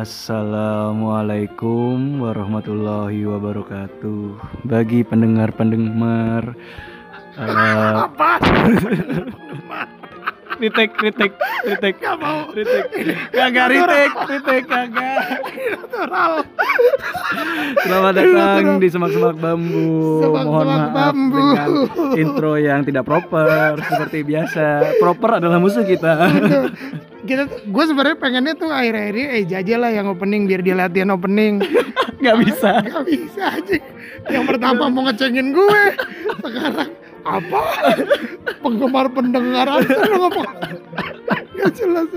Assalamualaikum warahmatullahi wabarakatuh. Bagi pendengar-pendengar eh, Apa? retake retake retake Gak mau. retake kagak retake retake kagak Natural. Selamat datang di semak-semak bambu. Semak-semak Mohon maaf bambu. dengan intro yang tidak proper seperti biasa. Proper adalah musuh kita. Kita, gue sebenarnya pengennya tuh akhir-akhir ini eh aja lah yang opening biar dia latihan opening. Nggak bisa. Gak bisa aja. Yang pertama mau ngecengin gue, sekarang apa? Penggemar pendengar apa ngomong? Gak jelas.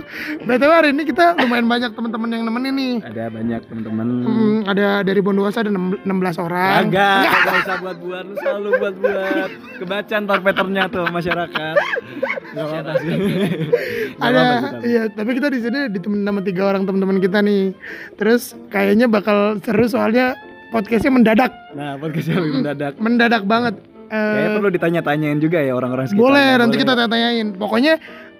Betul hari ini kita lumayan banyak teman-teman yang nemenin nih. Ada banyak teman-teman. Hmm, ada dari Bondowoso ada enam- 16 orang. Kagak, kagak usah buat-buat, lu selalu buat-buat. Kebaca ntar patternnya tuh masyarakat. Nggak ada iya tapi kita di sini ditemenin sama tiga orang teman-teman kita nih terus kayaknya bakal seru soalnya podcastnya mendadak Nah, podcastnya lebih mendadak. mendadak banget Eh, Kayaknya perlu ditanya-tanyain juga ya orang-orang sekitar. boleh nanti kita tanya-tanyain pokoknya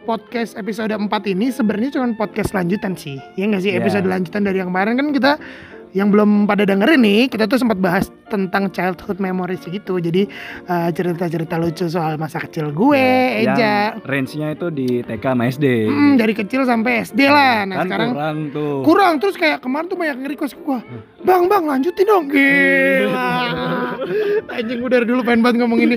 podcast episode 4 ini sebenarnya cuma podcast lanjutan sih. Ya nggak sih? Iya. episode lanjutan dari yang kemarin kan kita yang belum pada dengerin nih kita tuh sempat bahas tentang childhood memories gitu. Jadi eh, cerita-cerita lucu soal masa kecil gue Yang Eja. range-nya itu di TK sama SD. Hmm, dari kecil sampai SD lah. Nah kan sekarang kurang tuh. kurang. Terus kayak kemarin tuh banyak nge-request gua bang bang lanjutin dong. Gila. Anjing gue dari dulu pengen banget ngomong ini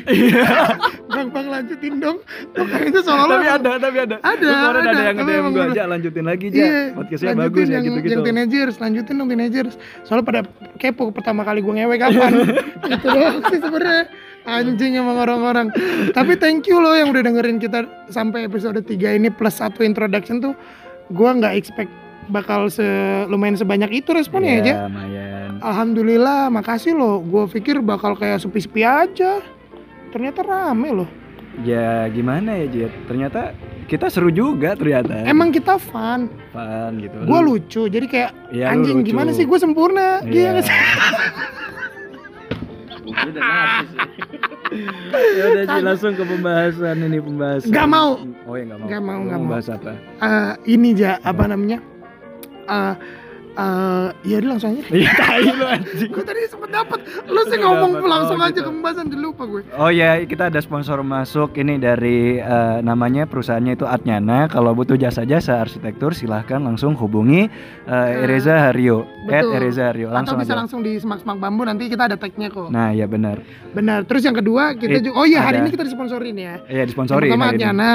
bang bang lanjutin dong makanya itu seolah tapi ada, tapi ada. Ada, ada, ada. yang emang gua bener. aja lanjutin lagi aja. Iya, Podcastnya bagus ya yang, gitu-gitu. yang teenagers, lanjutin dong teenagers. Soalnya pada kepo pertama kali gue ngewe kapan. itu doang sih sebenarnya. Anjing emang orang-orang. Tapi thank you loh yang udah dengerin kita sampai episode 3 ini plus satu introduction tuh. Gua nggak expect bakal se lumayan sebanyak itu responnya aja. Iya, lumayan. Alhamdulillah, makasih loh. Gue pikir bakal kayak sepi-sepi aja. Ternyata rame loh. Ya gimana ya Jet? Ternyata kita seru juga ternyata. Emang kita fun. fun gitu. Gue Lu- lucu. Jadi kayak lu anjing lucu. gimana sih gue sempurna. Iya Iya. sih? Udah narsis sih. ya udah Ji, langsung ke pembahasan ini pembahasan. Nggak mau. Oh ya nggak mau. Nggak mau, nggak mau. Bahas apa? Eh, ini ja apa namanya? Eh eh, ya udah langsung aja. Iya tai lu anjing. gue tadi sempet dapet. Lu sih ngomong dapet. langsung Oh, aja gitu. ke pembahasan udah lupa gue. Oh ya, kita ada sponsor masuk ini dari eh, namanya perusahaannya itu Atnyana. Kalau butuh jasa-jasa arsitektur silahkan langsung hubungi eh, Ereza Hario. At betul. Ereza Hario langsung Atau bisa aja. langsung di semak-semak bambu nanti kita ada tagnya kok. Nah, ya benar. Benar. Terus yang kedua kita It- juga. Oh iya hari ini kita disponsorin ya. Iya, disponsori Yang pertama. Atyana.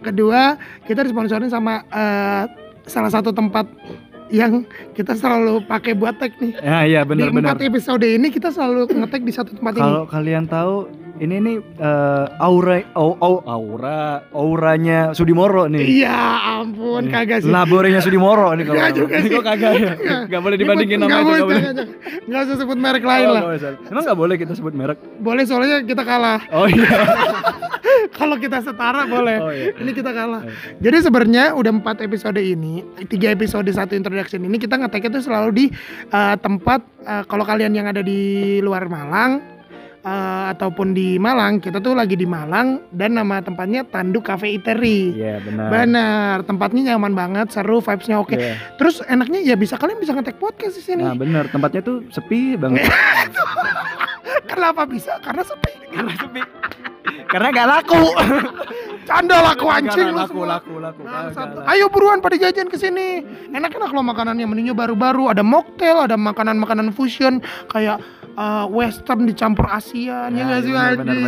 Kedua kita disponsorin sama eh, salah satu tempat yang kita selalu pakai buat tag nih. Ya, iya di benar-benar. empat episode ini kita selalu ngetek di satu tempat ini. Kalau kalian tahu ini nih eh, aura au, au- aura auranya Sudimoro nih. Iya ampun kagak sih. Laborenya Sudimoro nih kalau. Nggak juga Ini sih. kok kagak ya? Enggak boleh dibandingin sama itu, boleh, nggak boleh. jangan, jangan. Nggak usah sebut merek lain Oh, lah. Emang nggak boleh kita sebut merek? Boleh soalnya kita kalah. Oh iya. Kalau kita setara boleh. Oh iya. Ini kita kalah. Eh. Jadi sebenarnya udah empat episode ini, tiga episode satu introduction ini kita ngeteknya tuh selalu di eh, tempat eh, kalau kalian yang ada di luar Malang eh, ataupun di Malang, kita tuh lagi di Malang dan nama tempatnya Tanduk Cafe Eatery. Iya benar. Benar, tempatnya nyaman banget, seru, vibes-nya oke. Iya. Terus enaknya ya bisa kalian bisa ngetek podcast di sini. Nah benar tempatnya tuh sepi banget. Kenapa bisa? Karena sepi. Karena sepi. Karena nggak laku. Canda laku anjing lu laku, laku, laku, lah. Ayo buruan pada jajan ke sini. Enak-enak loh makanannya, menunya baru-baru. Ada mocktail, ada makanan-makanan fusion kayak uh, western dicampur Asia. Ya Ya, nggak sih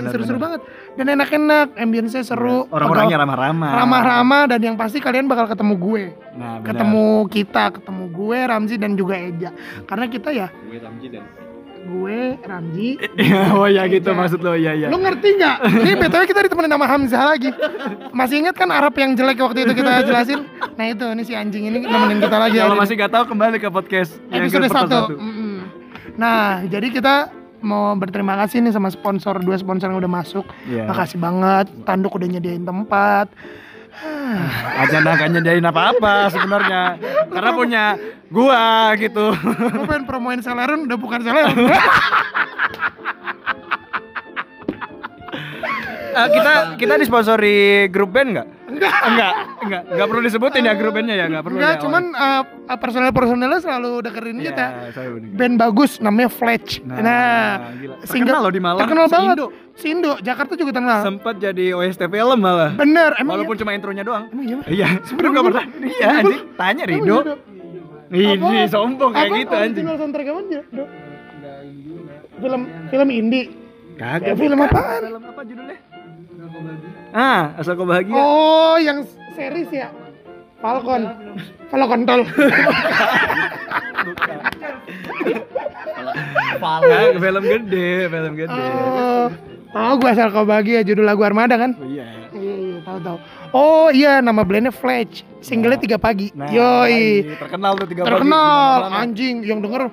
Seru-seru banget. Dan enak-enak, ambience-nya seru. Orang-orangnya ramah-ramah. ramah-ramah dan yang pasti kalian bakal ketemu gue. Nah, benar. Ketemu kita, ketemu gue, Ramzi dan juga Eja. Karena kita ya Gue Ramji dan gue, Ramzi, oh ya gitu Eja. maksud lo ya ya. Lu ngerti nggak? Ini btw kita ditemenin sama Hamzah lagi. Masih ingat kan Arab yang jelek waktu itu kita jelasin? Nah itu, ini si anjing ini nemenin kita lagi. Kalau masih nggak tahu kembali ke podcast episode satu. Nah, jadi kita mau berterima kasih nih sama sponsor dua sponsor yang udah masuk. Iya. Makasih banget. Tanduk udah nyediain tempat. Aja nggak nyediain apa-apa sebenarnya. Karena punya gua gitu. Gue pengen promoin Celeron udah bukan Celeron. Eh, kita kita disponsori grup band nggak? Enggak. Enggak. Enggak, enggak perlu disebutin ya grup bandnya ya, enggak perlu. Enggak, ya, cuman uh, personel-personelnya selalu dengerin Iya, kita. saya bener. Band bagus namanya Fletch. Nah, Nah, gila. single- Terkenal loh di Malang. terkenal banget. Seindo. Sindo, Jakarta juga terkenal. Sempat jadi OST film malah. Bener, emang Walaupun cuma intronya doang. iya? Emang iya? Iya, sebelum enggak pernah. Iya, anjing. Tanya Rido. iya? Ini Apa? sombong kayak Apa gitu anjing. original soundtrack apa aja, Dok? Film film indie. Kagak. Ya, film apaan? Film apa judulnya? Ah, asal kau bahagia. Oh, yang series ya? Falcon. Falcon tol. Nah, film gede, film gede. Oh, oh gue asal kau bahagia judul lagu Armada kan? Iya. Iya, iya, tahu tahu. Oh iya, nama bandnya Fletch. Singlenya tiga pagi. Nah, Yoi. terkenal tuh tiga pagi. Terkenal, anjing yang denger.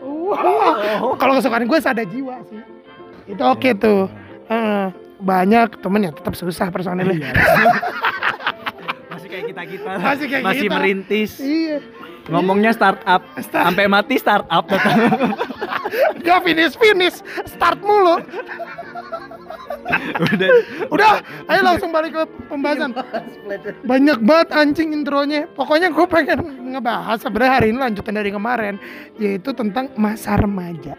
Wah, kalau kesukaan gue sada jiwa sih. Itu oke tuh. Heeh. Banyak temen ya tetap susah personilnya. Iya. Masih kayak kita kita. Masih kayak Masih kita. merintis. Iya. Ngomongnya startup. Start- Sampai mati startup. Gak finish finish, start mulu. Udah. Udah, ayo langsung balik ke pembahasan. Banyak banget anjing intronya. Pokoknya gue pengen ngebahas sebenarnya hari ini lanjutan dari kemarin, yaitu tentang masa remaja.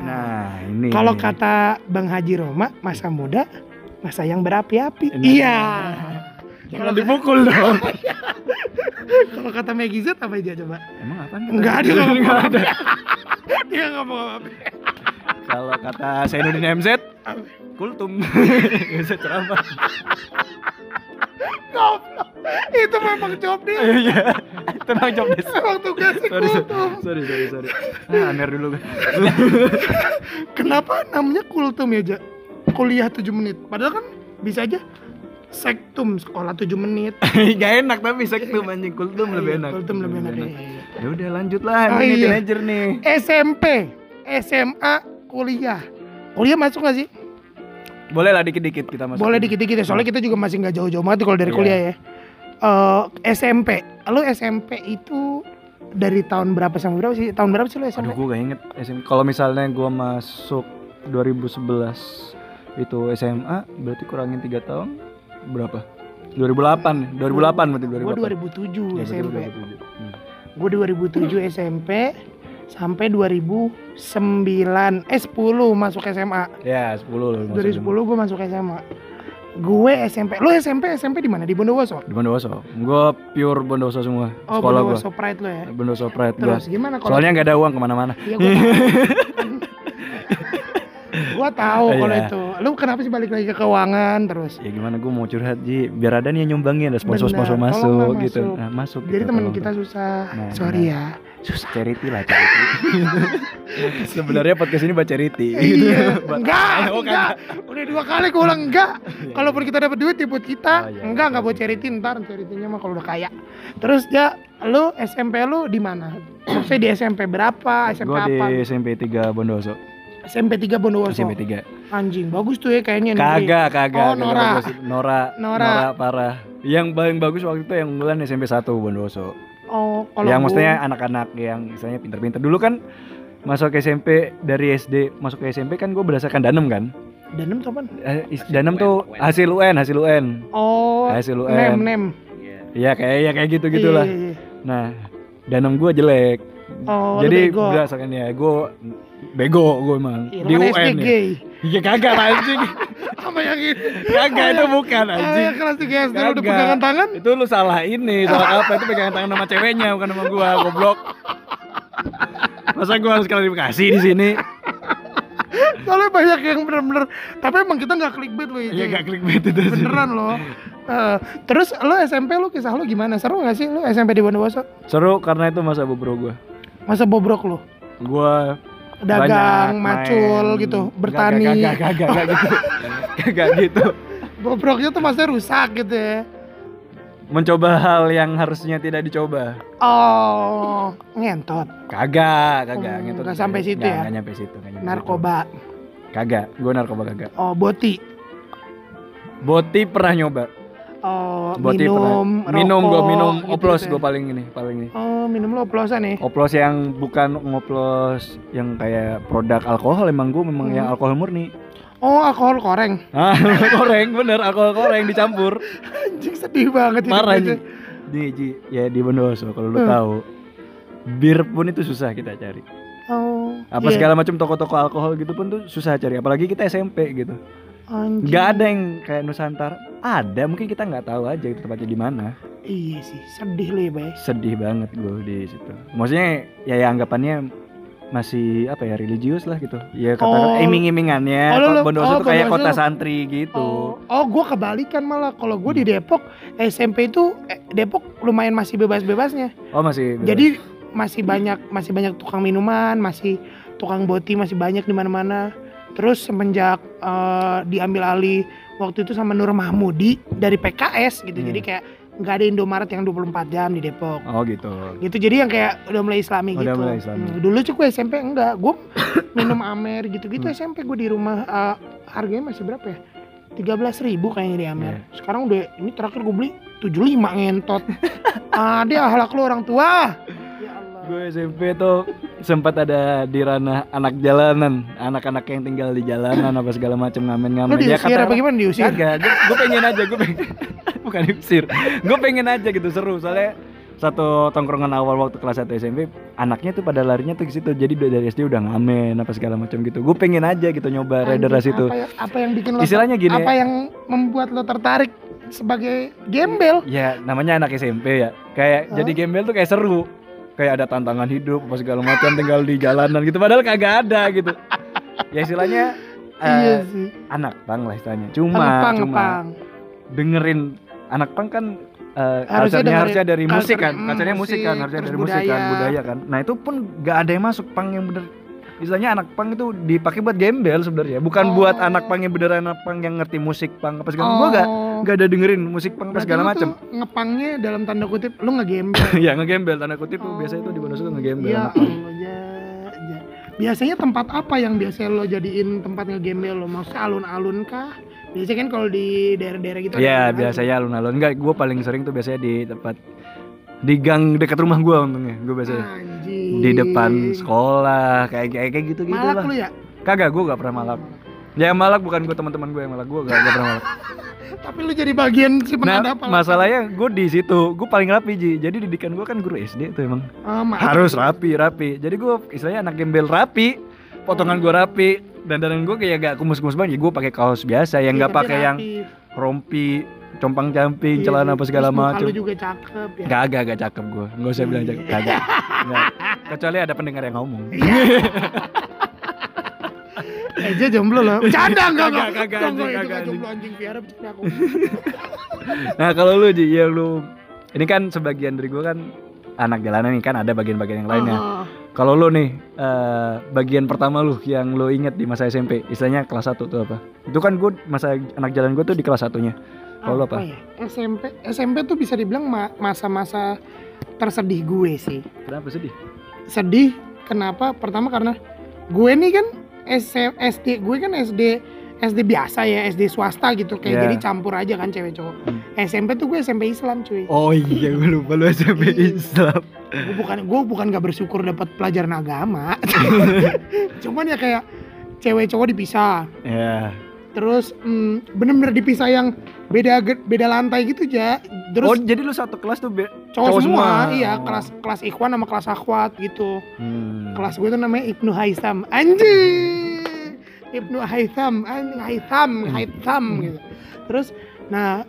Nah, ini. Kalau kata Bang Haji Roma, masa muda, masa yang berapi-api. Nah. Iya. jangan dipukul dong. Kalau kata Maggie Z apa aja coba? Emang apa? Enggak dia nggak Enggak ada. Dia nggak mau apa. Kalau kata Zainuddin MZ, kultum. Bisa ceramah. Goblok. Itu memang job dia. Iya. Itu bang job desk. Emang tugasnya Sorry, sorry, kultum. sorry, sorry, sorry. Ah, Amer dulu. Kenapa namanya kultum ya, Ja? Kuliah 7 menit. Padahal kan bisa aja sektum sekolah 7 menit. Gak enak tapi sektum anjing kultum lebih enak. Kultum lebih enak. iya, iya. Ya udah lanjut lah, Oh, ini iya. teenager nih. SMP, SMA, kuliah. Kuliah masuk gak sih? Boleh lah dikit-dikit kita masuk. Boleh dikit-dikit ya, soalnya kita juga masih nggak jauh-jauh banget kalau dari Iya. kuliah ya. Eh, SMP, lo SMP itu dari tahun berapa sampai berapa sih? Tahun berapa sih lo SMP? Aduh, gue gak inget SM. Kalau misalnya gue masuk 2011 itu SMA, berarti kurangin 3 tahun berapa? 2008, 2008 berarti 2008. Gue 2007 Ya, SMP. 2007. Hmm. Gue 2007 SMP sampai 2009 eh 10 masuk SMA. Ya, 10 loh. Dari 10 gue masuk SMA. Gue SMP. Lo SMP SMP di mana? Di Bondowoso. Di Bondowoso. Gue pure Bondowoso semua. Oh, Sekolah gue. Bondowoso Pride lo ya. Bondowoso Pride. Terus gimana kalau Soalnya nggak ada uang ke mana-mana. Iya gue Gua tahu kalau Iya. itu. Lu kenapa sih balik lagi ke keuangan terus? Ya gimana gue mau curhat Ji, biar ada nih yang nyumbangin, ada sponsor-sponsor masuk gitu. masuk. Nah, masuk Jadi gitu, tolong. kita susah. Nah, Sorry ya. Susah. charity lah charity. Sebenarnya podcast ini buat charity. Iya. Buat- enggak, Oh, enggak. Udah dua kali gue ulang enggak. Iya. Kalaupun kita dapat duit ya buat kita. Oh, iya, enggak, iya, enggak buat iya. charity ntar charity-nya mah kalau udah kaya. Terus ya lu SMP lu di mana? Maksudnya di SMP berapa? SMP di apa? SMP 3 Bondowoso. SMP 3 Bondowoso. SMP 3. Anjing, bagus tuh ya kayaknya negeri. Kagak, kagak. Oh, Nora. bagus. Nora. Nora. parah. Yang paling bagus waktu itu yang unggulan SMP 1 Bondowoso. Oh, kalau yang gua- maksudnya anak-anak yang misalnya pinter-pinter. Dulu kan masuk ke SMP dari SD masuk ke SMP kan gue berdasarkan danem kan. Danem tuh apaan? Eh, danem tuh hasil UN, hasil UN. Oh, Hasil nem UN. nem. Iya kayak ya kayak gitu gitulah. Iya, iya, iya. Nah, danem gue jelek. Oh, Jadi berdasarkan ya gue bego gue emang di kan UN SD ya. Iya kagak anjing. Sama yang ini. kagak itu bukan anjing. yang kelas 3 SD udah pegangan tangan. Itu lu salah ini, salah apa? Itu pegangan tangan sama ceweknya bukan sama gua, goblok. Masa gua harus klarifikasi di sini? Soalnya banyak yang bener-bener Tapi emang kita gak clickbait loh Iya gak klikbait itu sih. Beneran loh Eh, Terus lo SMP lo kisah lo gimana? Seru gak sih lo SMP di Bondowoso? Seru karena itu masa bubro gua. Masa bobrok lo? Gua Dagang, banyak macul main. gitu Gak, Bertani Gak, gak, gak, gak, gak gitu. Gak gitu. Bobroknya tuh maksudnya rusak gitu ya Mencoba hal yang harusnya tidak dicoba. Oh Ngentot Kagak, kagak Hmm, gitu. nggak sampai situ Nggak, ya? nggak nyampe situ, nggak nyampe Narkoba situ. Kagak, gua narkoba kagak. Oh boti Boti pernah nyoba. Oh Boti minum. Minum rokok, minum gitu-gitu oplos ya. gua paling ini, paling ini. Oh minum lo oplosan nih Oplos yang bukan ngoplos yang kayak produk alkohol emang gue memang Hmm. yang alkohol murni. Oh, alkohol koreng. Ah, koreng bener, alkohol koreng dicampur. Anjing sedih banget Marah gue, Ji. Di, Ji, ya di Bondowoso kalau lu Hmm. tahu. Bir pun itu susah kita cari. Oh. Apa iya. segala macam toko-toko alkohol gitu pun tuh susah cari, apalagi kita SMP gitu. Anjing. Nggak ada yang kayak Nusantara. Ada, mungkin kita nggak tahu aja itu tempatnya di mana. Iya sih, sedih lu ya, Bay. Sedih banget gue di situ. Maksudnya ya, ya anggapannya masih apa ya religius lah gitu. Ya Oh. kata iming-imingannya. Oh, kok lu- Bondowoso oh, tuh kayak kota santri gitu. Oh, oh gue kebalikan malah. Kalau gue di Depok, SMP itu eh, Depok lumayan masih bebas-bebasnya. Oh, masih bebas. Jadi masih banyak masih banyak tukang minuman, masih tukang boti masih banyak di mana-mana. Terus semenjak eh, diambil alih waktu itu sama Nur Mahmudi dari PKS gitu. Hmm. Jadi kayak nggak ada Indomaret yang 24 jam di Depok. Oh gitu. Gitu. Jadi yang kayak udah mulai Islami Udah gitu. mulai Islami. Hmm, dulu cukup SMP enggak. Gue minum Amer gitu-gitu Hmm. SMP gue di rumah eh, harganya masih berapa ya? 13.000 ribu kayaknya di Amer. Iya. Sekarang udah ini terakhir gue beli 75 ngentot. ah, dia ahlak lu orang tua. Ya. Gue SMP tuh sempat ada di ranah anak jalanan, anak-anak yang tinggal di jalanan apa segala macam ngamen-ngamen. Lu diusir apa gimana diusir? Kagak, gue, pengen aja, gue pengen bukan diusir. Gue pengen aja gitu seru soalnya satu tongkrongan awal waktu kelas 1 SMP anaknya tuh pada larinya tuh ke situ jadi udah dari SD udah ngamen apa segala macam gitu gue pengen aja gitu nyoba Anjing, itu Apa, yang- apa yang bikin lo istilahnya gini apa yang membuat lo tertarik sebagai gembel? ya namanya anak SMP ya kayak Hah? jadi gembel tuh kayak seru kayak ada tantangan hidup apa segala macam tinggal di jalanan gitu padahal kagak ada gitu ya istilahnya eh, iya sih. anak pang lah istilahnya cuma Ngepang, cuma ngepang. dengerin anak pang kan eh Harusnya dengerin harusnya dari musik kan mm, culture-nya musik kan musik, harusnya terus dari musik kan budaya. kan nah itu pun gak ada yang masuk pang yang bener istilahnya anak pang itu dipakai buat gembel sebenarnya bukan buat Oh. anak pang yang beneran anak pang yang ngerti musik pang apa segala gua gak Oh. Gak ada dengerin musik Berarti segala macam ngepangnya dalam tanda kutip lu ngegembel. ya ngegembel tanda kutip tuh biasanya itu di Bondowoso tuh ngegembel Ya. Allah, ya, ya. Biasanya tempat apa yang biasanya lo jadiin tempat ngegembel lo? Maksudnya alun-alun kah? Biasanya kan kalau di daerah-daerah gitu Ya alun-alun. biasanya alun-alun enggak gue paling sering tuh biasanya di tempat di gang dekat rumah gue untungnya gue biasanya Anjing. di depan sekolah kayak kayak kayak gitu gitu Malak lah lu ya? kagak gue gak pernah malak ya yang malak bukan gue teman-teman gue yang malak. Gue gak, gak pernah malak. Tapi lu jadi bagian si nah pengadap apa? masalahnya gue di situ. Gue paling rapi ji. Jadi didikan gue kan guru SD tuh emang. Maaf. harus rapi rapi. Jadi gue istilahnya anak gembel rapi. Potongan gue rapi. Dan dan gue kayak gak kumus-kumus banget. Gue pakai kaos biasa yang Iya, gak pakai yang rompi compang camping Iya, celana apa segala macam Lu juga cakep ya. Gak, gak, gak cakep gue Gak usah bilang cakep. Kagak Nggak. Kecuali ada pendengar yang ngomong Eja jomblo loh. Bercanda enggak Kagak, enggak. kagak, Enggak, itu anjing. jomblo anjing Viara bercanda aku. Nah kalau lu Ji Ya lu Ini kan sebagian dari gue kan Anak jalanan nih kan ada bagian-bagian yang lainnya Ah, Kalau lu nih eh, Bagian pertama lu Yang lu inget di masa SMP Istilahnya kelas 1 tuh apa Itu kan gue Masa anak jalan gue tuh di kelas satunya Kalau lu apa? ya? SMP SMP tuh bisa dibilang ma- masa-masa tersedih gue sih. Kenapa sedih? Sedih kenapa? Pertama karena gue nih kan S- SD gue kan SD SD biasa ya SD swasta gitu kayak Iya. jadi campur aja kan cewek cowok. Hmm. SMP tuh gue SMP Islam cuy. Oh iya gue lupa lu SMP Iya. Islam gue bukan gue bukan gak bersyukur dapat pelajaran agama cuman ya kayak cewek cowok dipisah Ya terus mm, bener-bener dipisah yang beda beda lantai gitu ya terus Oh jadi lu satu kelas tuh be- cowok, cowok semua, semua. iya kelas kelas ikhwan sama kelas akhwat gitu. Hmm. kelas gue tuh namanya Ibnu Haitham anjing! Ibnu Haitham anjing Haitham Haitham gitu. Terus nah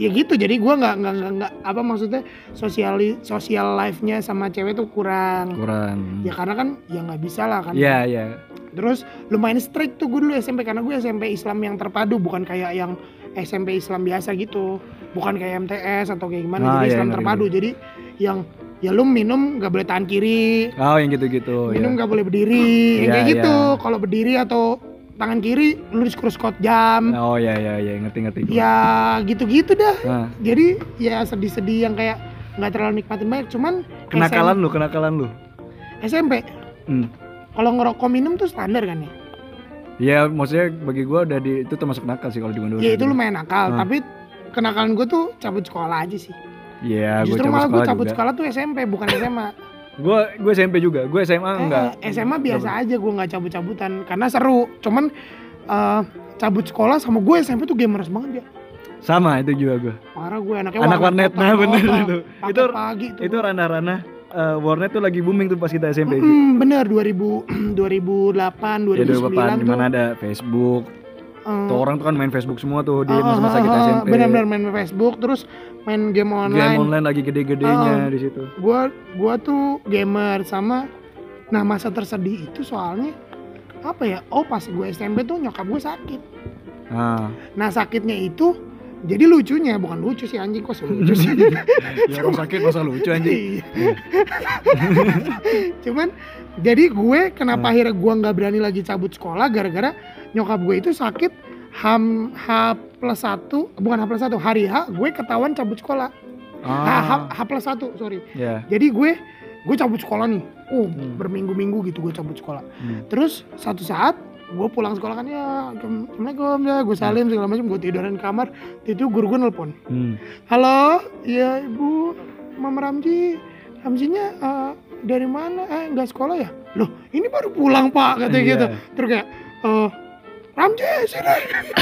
ya gitu jadi gue nggak nggak nggak apa maksudnya sosial sosial life nya sama cewek tuh kurang. Kurang. Ya karena kan ya nggak bisa lah kan. Iya iya. Terus lumayan strict tuh gue dulu SMP karena gue SMP Islam yang terpadu bukan kayak yang SMP Islam biasa gitu. Bukan kayak MTS atau kayak gimana Ah, jadi iya, Islam ngerti, terpadu. jadi yang ya lu minum nggak boleh tangan kiri. Oh yang gitu-gitu minum ya. nggak boleh berdiri yang Iya, kayak iya. gitu kalau berdiri atau tangan kiri lu disuruh squat jam Oh ya ya ya ngerti-ngerti gua. ya gitu-gitu dah Nah, jadi ya sedih-sedih yang kayak nggak terlalu nikmatin banyak cuman kenakalan lu, kenakalan lu. SMP Hmm. kalau ngerokok minum tuh standar kan ya Ya maksudnya bagi gua udah di itu termasuk nakal sih kalau di Bondowoso. ya itu lumayan nakal Hmm. tapi kenakalan gue tuh cabut sekolah aja sih Iya, gua justru cabut malah gue cabut juga. sekolah tuh SMP bukan SMA Gua gua SMP juga. Gua SMA enggak. Eh, SMA biasa aja gue nggak cabut-cabutan karena seru cuman eh, cabut sekolah sama gue SMP tuh gamers banget ya. Sama itu juga gue. Parah gue anaknya Anak warnet, nah bener itu. Itu pagi tuh. itu ranah-ranah eh, warnet tuh lagi booming tuh pas kita SMP. Hmm, bener 2000 2008 Ya 2009 dulu Bapak, tuh. di mana ada Facebook. Eh, Tuh orang tuh kan main Facebook semua tuh di ah, masa-masa ah, kita ah, SMP. Bener-bener main Facebook terus main game online. Game online lagi gede-gedenya Ah. di situ. Gua gua tuh gamer sama nah masa tersedih itu soalnya apa ya? Oh pas gue SMP tuh nyokap gue sakit. Nah, Nah sakitnya itu jadi lucunya bukan lucu sih anjing kok lucu sih. ya orang sakit masa lucu anjing. Iya. Cuman jadi gue kenapa Hmm. akhirnya gue nggak berani lagi cabut sekolah gara-gara nyokap gue itu sakit ham H plus satu bukan H plus satu hari H gue ketahuan cabut sekolah H, H, Ah, H plus satu sorry ya. jadi gue gue cabut sekolah nih oh Hmm. berminggu-minggu gitu gue cabut sekolah Hmm. terus satu saat gue pulang sekolah kan ya assalamualaikum ya gue salim segala macam. Gue tiduran di kamar itu guru gue nelpon. Hmm. halo iya ibu mama Ramji. Ramjinya eh, dari mana? Eh nggak sekolah ya? Loh ini baru pulang pak katanya Iya. gitu. Terus kayak eh Ramji sini.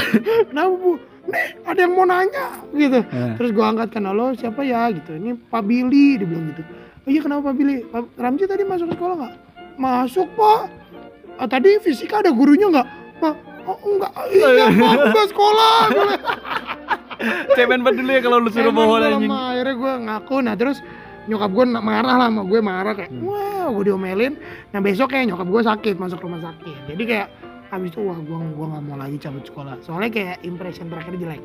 Kenapa bu? Nih ada yang mau nanya gitu. Nah, terus gue angkat kan halo siapa ya? gitu. Ini Pak Billy dia bilang gitu. Oh iya kenapa Pak Billy? Pak Ramji tadi masuk ke sekolah nggak? Masuk pak "Ah, tadi fisika ada gurunya nggak? Pak oh enggak iya pak aku nggak sekolah. Cemen banget dulu ya kalau lu suruh gua anjing. akhirnya gue ngaku. Nah terus nyokap gue marah lah sama gue marah kayak Hmm. wah gue diomelin. Nah besok kayak nyokap gue sakit masuk rumah sakit. Jadi kayak habis itu wah gue gua nggak mau lagi cabut sekolah. Soalnya kayak impression terakhir jelek.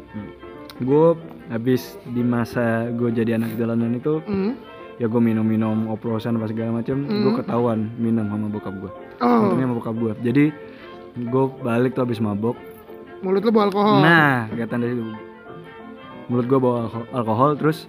Gue habis di masa gue jadi anak jalanan itu Hmm. ya gue minum-minum oplosan apa segala macam gue Hmm. ketahuan minum sama bokap gue oh. Untungnya sama bokap gue jadi gue balik tuh habis mabok. Mulut lu bawa alkohol? Nah kelihatan dari mulut gue bawa alko- alkohol terus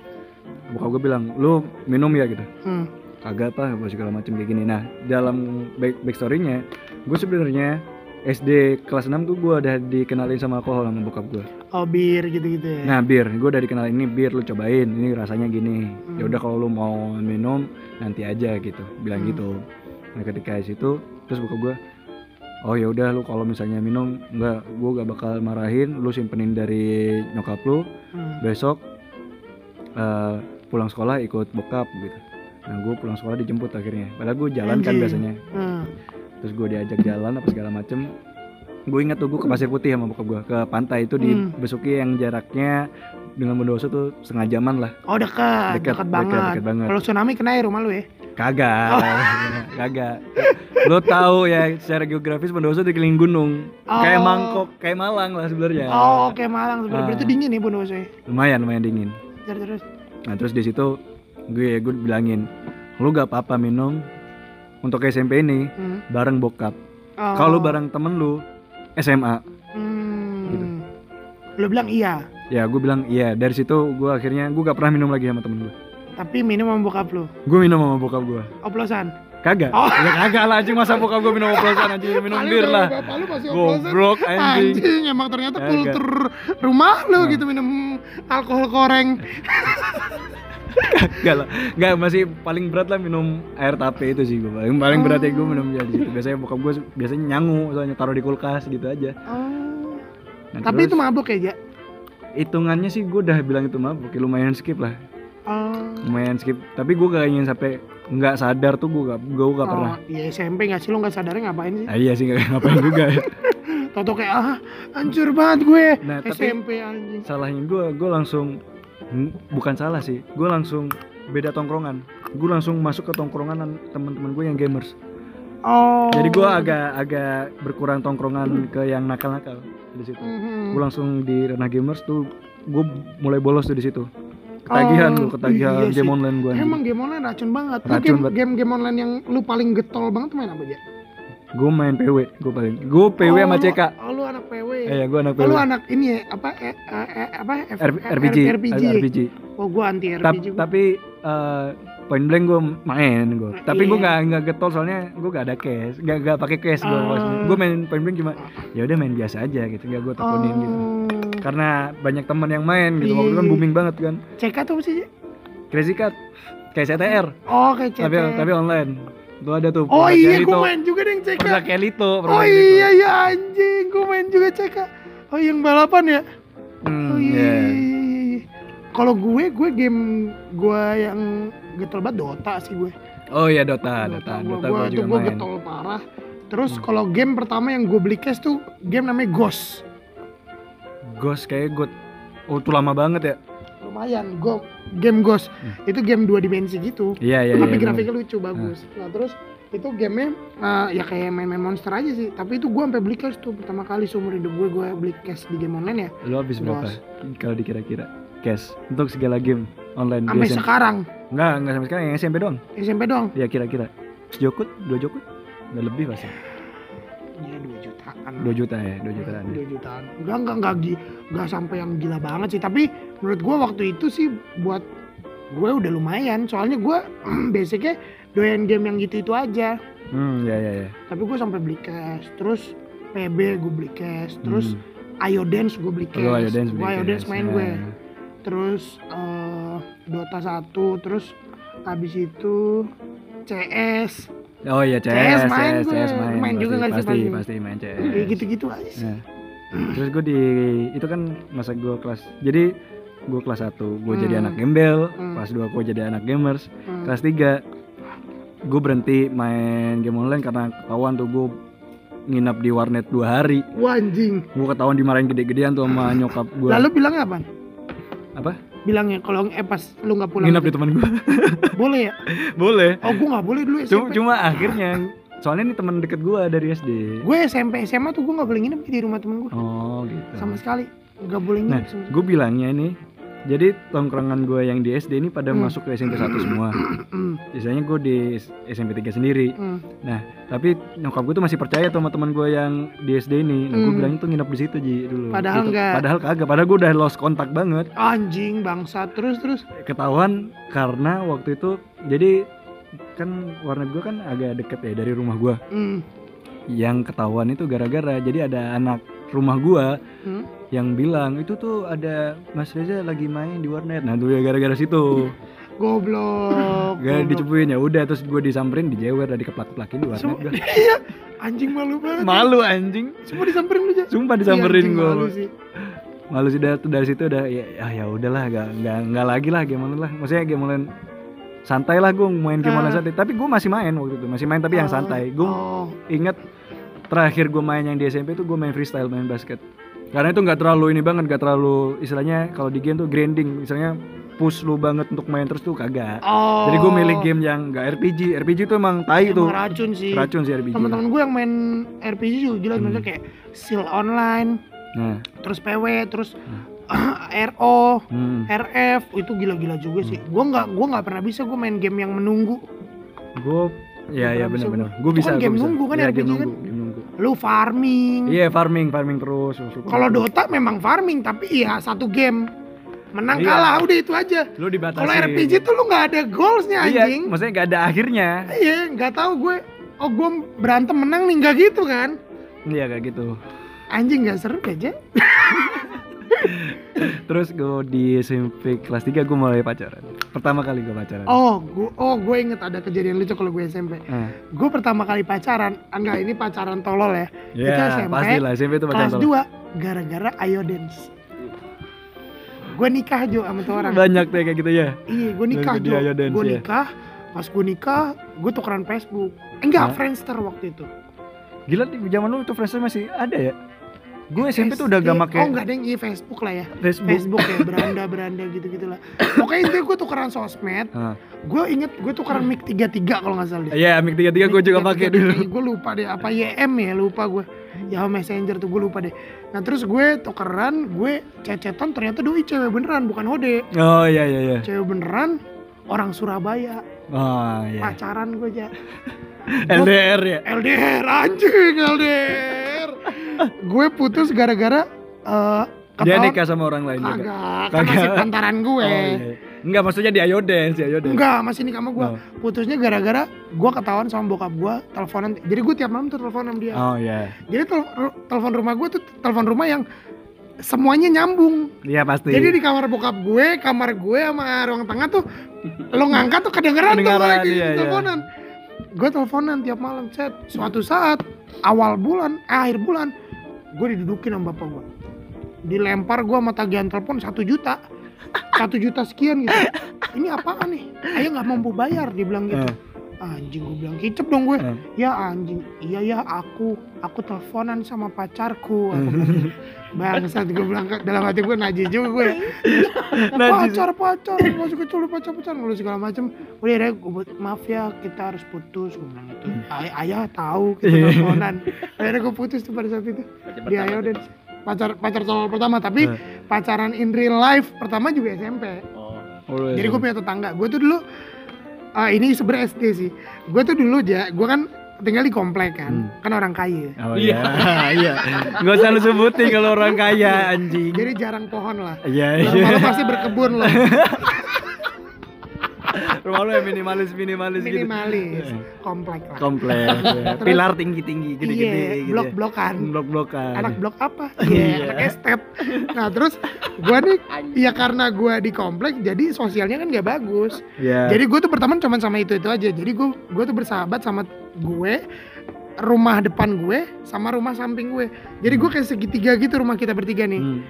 bokap gue bilang lu minum ya gitu. Hmm. kagak apa apa segala macam kayak gini. Nah dalam back backstorynya gue sebenarnya SD kelas 6 tuh gue udah dikenalin sama alkohol sama bokap gue oh bir gitu-gitu ya? Nah bir, gue udah dikenalin ini bir, lu cobain, ini rasanya gini. Hmm. Ya udah kalau lu mau minum nanti aja gitu, bilang Hmm. gitu. Nah ketika situ, terus buka gue, oh ya udah lu kalau misalnya minum, nggak, gue gak bakal marahin, lu simpenin dari nyokap lu, Hmm. besok eh, pulang sekolah ikut bokap gitu. Nah gue pulang sekolah dijemput akhirnya, padahal gue jalan kan biasanya. Hmm. Terus gue diajak jalan apa segala macem. Gue ingat tuh gue ke Pasir Putih sama bokap gue ke pantai itu di Hmm. Besuki yang jaraknya dengan Bondowoso tuh setengah jaman lah. Oh dekat, Dekat, banget. banget. Kalau tsunami kena ya rumah lu ya? Kagak, Oh. kagak. Lo tahu ya secara geografis Bondowoso dikeliling gunung. Kayak Oh. Mangkok, kayak Malang lah sebenarnya. Oh oke Malang sebenarnya Ah. berarti dingin nih Bondowoso ya? Lumayan, lumayan dingin. Terus terus. Nah terus di situ gue gue bilangin, lu gak apa-apa minum untuk SMP ini Hmm. bareng bokap. Oh. Kalau bareng temen lu SMA, Hmm. Gitu. Lu bilang iya, ya gue bilang iya. Dari situ gue akhirnya gue gak pernah minum lagi sama temen gue. Tapi minum sama bokap lu. Gue minum sama bokap gue. Oplosan. Kagak. Oh. Ya kagak lah anjing masa bokap gue minum oplosan anjing minum Kali bir lah. Bapak lu masih oplosan. Goblok anjing. Anjing emang ternyata Kagak. kultur rumah lu Nah. gitu minum alkohol koreng. Enggak lah. Enggak masih paling berat lah minum air tape itu sih gue. Paling paling berat ya gue minum ya di situ. Biasanya bokap gue biasanya nyangu soalnya taruh di kulkas gitu aja. Oh. Nah, Tapi itu terus mabuk ya, Ja? hitungannya sih gue udah bilang itu mabuk, ya lumayan skip lah. Oh. Lumayan skip. Tapi gue gak ingin sampai nggak sadar tuh gue gak gue gak pernah. Oh, iya SMP nggak sih lu nggak sadarnya ngapain sih? Ah, iya sih gak ngapain juga. ya. Toto kayak ah hancur banget gue Nah, SMP anjing. Salahnya gue, gue langsung bukan salah sih. Gue langsung beda tongkrongan. Gue langsung masuk ke tongkrongan teman-teman gue yang gamers. Oh. Jadi gue agak agak berkurang tongkrongan ke yang nakal-nakal di situ. Mhm. Gue langsung di ranah gamers tuh gue mulai bolos tuh di situ. Ketagihan Oh, gue, ketagihan iya sih. game online gue. Emang game online racun banget. Racun game, banget. game game online yang lu paling getol banget main apa aja? Gue main PW, gue paling. Gue PW sama Oh, CK. Oh, lu anak PW. Eh, ya gue anak Oh, PW. lu anak ini ya apa eh, eh, eh, apa F- R- eh, RPG, RPG. RPG. Oh, gua anti RPG. gua. tapi eh, point blank gue main gue. Tapi gue Iya. nggak nggak getol soalnya gue gak ada cash, nggak nggak pakai cash gue. Oh. gue main point blank cuma ya udah main biasa aja gitu, nggak gue teleponin gitu. Oh. Karena banyak teman yang main gitu, waktu itu kan Iya. booming banget kan. CK tuh sih? Crazy Cat, kayak CTR, Oh, kayak CT. tapi tapi online. Tuh ada tuh. Oh iya, gua main juga deh yang CK. Kelito, produk Oh iya iya anjing, gua main juga TK oh yang balapan ya Hmm, oh iya, iya. Kalau gue gue game gue yang getol banget Dota sih gue. Oh iya Dota, Dota, gue Dota, gue itu juga gue getol parah. Terus Hmm. kalau game pertama yang gue beli cash tuh game namanya Ghost. Ghost kayak gue Oh itu lama banget ya. Lumayan gue game Ghost. Hmm. itu game dua dimensi gitu. Iya iya tapi iya, grafiknya lucu bagus. Nah terus itu gamenya eh, ya kayak main-main monster aja sih. Tapi itu gue sampai beli cash tuh pertama kali seumur hidup gue gue beli cash di game online ya. Bener. Lu habis berapa? Kalau dikira-kira Cash Untuk segala game online sampai sekarang Enggak, enggak sampai sekarang yang SMP doang SMP doang Iya kira-kira Jokut, dua jokut Udah lebih pasti Iya 2 jutaan. 2 juta ya, 2 jutaan 2 jutaan. Enggak enggak enggak enggak sampai yang gila banget sih, tapi menurut gua waktu itu sih buat gue udah lumayan. Soalnya gua basicnya doyan game yang gitu-itu aja. Hmm, ya ya ya Tapi gue sampai beli cash, terus PB gue beli cash, terus Hmm. Ayo Dance gue beli cash. Oh, Ayo Dance Gua beli Ayo cash. Dance main Nah. gue. Terus eh, Dota 1, terus habis itu CS. Oh iya CS, CS CS, main CS, gue. main, Main juga nggak sih pasti, pasti? pasti main CS. Kayak gitu-gitu aja sih. Nah, terus gue di itu kan masa gue kelas jadi gue kelas 1 gue jadi Hmm. anak gembel Hmm. kelas 2 gue jadi anak gamers Hmm. kelas 3 gue berhenti main game online karena ketahuan tuh gue nginap di warnet dua hari Wah anjing. gue ketahuan dimarahin gede-gedean tuh sama nyokap gue Lalu bilangnya apa? Apa? Bilangnya kalau eh pas lu nggak pulang nginap di teman gue boleh ya? boleh. Oh gue nggak boleh dulu cuma, SMP. cuma akhirnya soalnya ini teman deket gue dari SD Gue SMP SMA tuh gue nggak boleh nginep di rumah temen gue oh gitu. Sama sekali nggak boleh Nah, nginep. sama gue bilangnya ini jadi tongkrongan gue yang di SD ini pada Hmm. masuk ke SMP 1 semua Hmm, biasanya gue di SMP 3 sendiri hmm. tapi nyokap gue tuh masih percaya tuh sama teman gue yang di SD ini nah, gue Hmm. bilangnya tuh nginep di situ Ji dulu Padahal Gitu. enggak. padahal kagak padahal gue udah lost kontak banget Anjing bangsa terus terus. ketahuan karena waktu itu jadi kan warnet gue kan agak deket ya dari rumah gue Hmm. yang ketahuan itu gara-gara jadi ada anak rumah gue Hmm. Yang bilang itu tuh ada Mas Reza lagi main di warnet nah tuh ya gara-gara situ Goblok. gak goblok. dicepuin ya udah terus gue disamperin dijewer dan dikeplak-keplakin di warnet gue Iya. Anjing malu banget. malu anjing Semua disamperin lu aja. sumpah disamperin Iya, gue Malu sih. malu sih dari, dari situ udah ya ya, ya udahlah gak, gak, gak lagi lah game online lah maksudnya game online santai lah gue main game Ah. online santai tapi gue masih main waktu itu masih main tapi yang Oh, santai gue Oh. inget terakhir gue main yang di SMP tuh gue main freestyle main basket karena itu nggak terlalu ini banget nggak terlalu istilahnya kalau di game tuh grinding misalnya push lu banget untuk main terus tuh kagak Oh. jadi gue milih game yang nggak RPG RPG tuh emang tai Emang tuh racun sih. racun sih RPG Teman-teman gue yang main RPG juga gila Hmm. kayak Seal Online, nah terus PW, terus RO, hmm. RF itu gila-gila juga sih. Gua nggak gua nggak pernah bisa gue main game yang menunggu. gue ya ya benar-benar gua. gue bisa kan gua game bisa. nunggu kan Iya, RPG game kan? nunggu game nunggu Lu farming. Iya farming, farming terus. Kalau. Dota memang farming tapi ya satu game menang Iya. kalah udah itu aja. lu dibatasi. Kalau RPG tuh lu nggak ada goalsnya iya, anjing. maksudnya gak ada akhirnya. Iya, nggak tahu gue. Oh gue berantem menang nih nggak gitu kan? Iya kayak gitu. Anjing nggak seru aja. Terus gue di SMP kelas 3 gue mulai pacaran. Pertama kali gue pacaran. Oh, gue oh gue inget ada kejadian lucu kalau gue SMP. Nah, Gue pertama kali pacaran, enggak ini pacaran tolol ya. ya Kita SMP, pasti lah SMP itu pacaran. Kelas 2 gara-gara Ayo Dance. Gue nikah Jo sama tuh orang. Banyak tuh kayak gitu ya. Iya, gue nikah Jo. Gue ya. nikah, pas gue nikah, gue tukeran Facebook. Eh, enggak, Hah? Friendster waktu itu. Gila di zaman lu itu Friendster masih ada ya? Gue SMP tuh udah gak SD. make Oh enggak deng, iya Facebook lah ya. Facebook. Facebook ya, beranda-beranda gitu-gitu lah. Pokoknya itu gue tukeran sosmed. Gue inget gue tukeran mic 33 kalau nggak salah deh. Iya, Amik 33 gue juga pakai dulu. Gue lupa deh apa YM ya lupa gue. Yahoo Messenger tuh gue lupa deh. Nah terus gue tukeran, gue cecetan ternyata doi cewek beneran bukan hode. Oh iya iya iya. Cewek beneran orang Surabaya Oh iya. pacaran gue aja. LDR ya. LDR anjing LDR. Gue putus gara-gara eh Dia nikah sama orang lain juga. Kagak, kan Kagak. masih pantaran gue. Oh, iya. Enggak maksudnya di Ayo Dance, di Ayo Dance. Enggak, masih nikah sama gue. Oh. Putusnya gara-gara gue ketahuan sama bokap gue teleponan. Jadi gue tiap malam tuh teleponan sama dia. Oh iya. Jadi tel- telepon rumah gue tuh telepon rumah yang semuanya nyambung. Iya pasti. Jadi di kamar bokap gue, kamar gue sama ruang tengah tuh lo ngangkat tuh kedengeran, tuh Kedengeran, lagi iya, iya. teleponan. Gue teleponan tiap malam, set. Suatu saat awal bulan, eh, akhir bulan, gue didudukin sama bapak gue dilempar gue sama tagihan telepon satu juta. Satu juta sekian gitu. Ini apaan nih? Ayah nggak mampu bayar dia bilang gitu anjing gue bilang kicep dong gue. Eh. ya anjing. Iya ya aku aku teleponan sama pacarku. Aku gitu. bangsat gue bilang dalam hati gue najis juga gue Najis. pacar pacar kecil udah pacar pacar mulu segala macem. Udah ya gue buat maaf ya kita harus putus gue bilang gitu. Ay ayah tahu kita teleponan. Akhirnya gue putus tuh pada saat itu. Dia ayo dan pacar pacar cowok pertama tapi Eh. pacaran in real life pertama juga SMP Oh. Oh, jadi gue punya tetangga. Gue tuh dulu ah, ini sebenarnya SD sih. Gue tuh dulu aja gue kan tinggal di komplek kan Hmm. kan orang kaya Oh iya, iya. Gak usah lu sebutin kalau orang kaya anjing. jadi jarang pohon lah Iya, rumah iya. lo pasti berkebun loh Rumah lu yang minimalis minimalis gitu. minimalis Iya. komplek lah Kompleks. ya. Terus- Pilar tinggi-tinggi, gede-gede iya gitu. blok-blokan Blok-blokan. anak blok apa iya anak estet nah terus gua nih ya karena gua di komplek jadi sosialnya kan gak bagus Iya. jadi gue tuh berteman cuma sama itu itu aja jadi gue gue tuh bersahabat sama gue rumah depan gue sama rumah samping gue jadi gue kayak segitiga gitu rumah kita bertiga nih Hmm.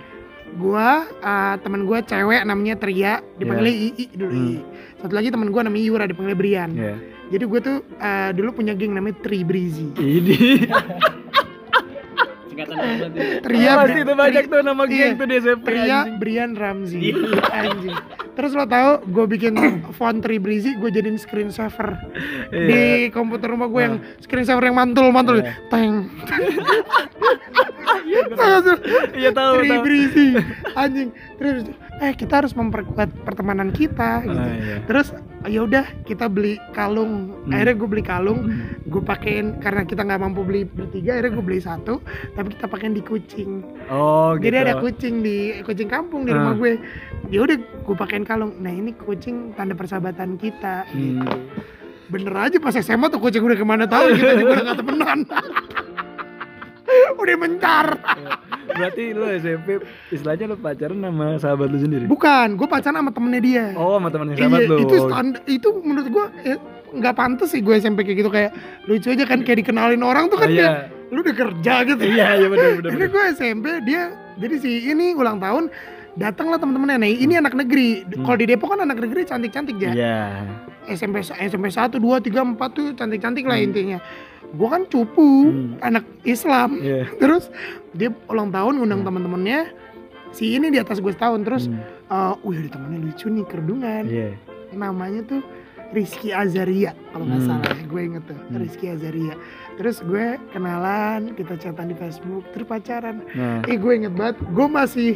gue uh, teman gue cewek namanya Tria dipanggilnya Ii dulu Hmm. Ii satu lagi teman gue namanya Yura dipanggilnya Brian Iya. jadi gue tuh uh, dulu punya geng namanya Tri Breezy. Singkatan apa tuh? Tria Pasti Bri- itu? Banyak tuh nama iya. geng tuh di SMP Tria anjing. Brian Ramzi anjing. Terus lo tahu gue bikin font Tri Breezy gue jadiin screen saver. Iya. di komputer rumah gue yang screen saver yang mantul mantul. Iya. teng. Iya tahu. Tri tahu. Breezy anjing. Terus eh kita harus memperkuat pertemanan kita gitu Ah, iya. terus ya udah kita beli kalung Hmm. akhirnya gue beli kalung gue pakein karena kita nggak mampu beli bertiga akhirnya gue beli satu tapi kita pakein di kucing Oh gitu. jadi ada kucing di kucing kampung di rumah Ah. gue ya udah gue pakein kalung nah ini kucing tanda persahabatan kita Hmm. gitu. bener aja pas SMA tuh kucing udah ke mana tahu kita juga udah gak temenan udah mencar Berarti lu SMP istilahnya lu pacaran sama sahabat lu sendiri? bukan gue pacaran sama temennya dia Oh, sama teman sahabat iya lu. itu stand- itu menurut gue eh, nggak pantas sih gue SMP kayak gitu kayak lucu aja kan kayak dikenalin orang tuh Oh, kan kayak iya. lu udah kerja gitu Iya, iya benar benar. ini gue SMP dia jadi si ini ulang tahun datanglah teman-temannya nih ini anak negeri Hmm. kalau di Depok kan anak negeri cantik-cantik ya Iya. SMP SMP 1 2 3 4 tuh cantik-cantik lah intinya gue kan cupu Hmm. anak Islam Iya. terus dia ulang tahun ngundang Hmm. teman-temannya si ini di atas gue setahun terus Hmm. eh wih ada temennya lucu nih kerdungan Iya. namanya tuh Rizky Azaria kalau nggak Hmm. salah gue inget tuh Hmm. Rizky Azaria terus gue kenalan kita chatan di Facebook terus pacaran Nah, eh gue inget banget gue masih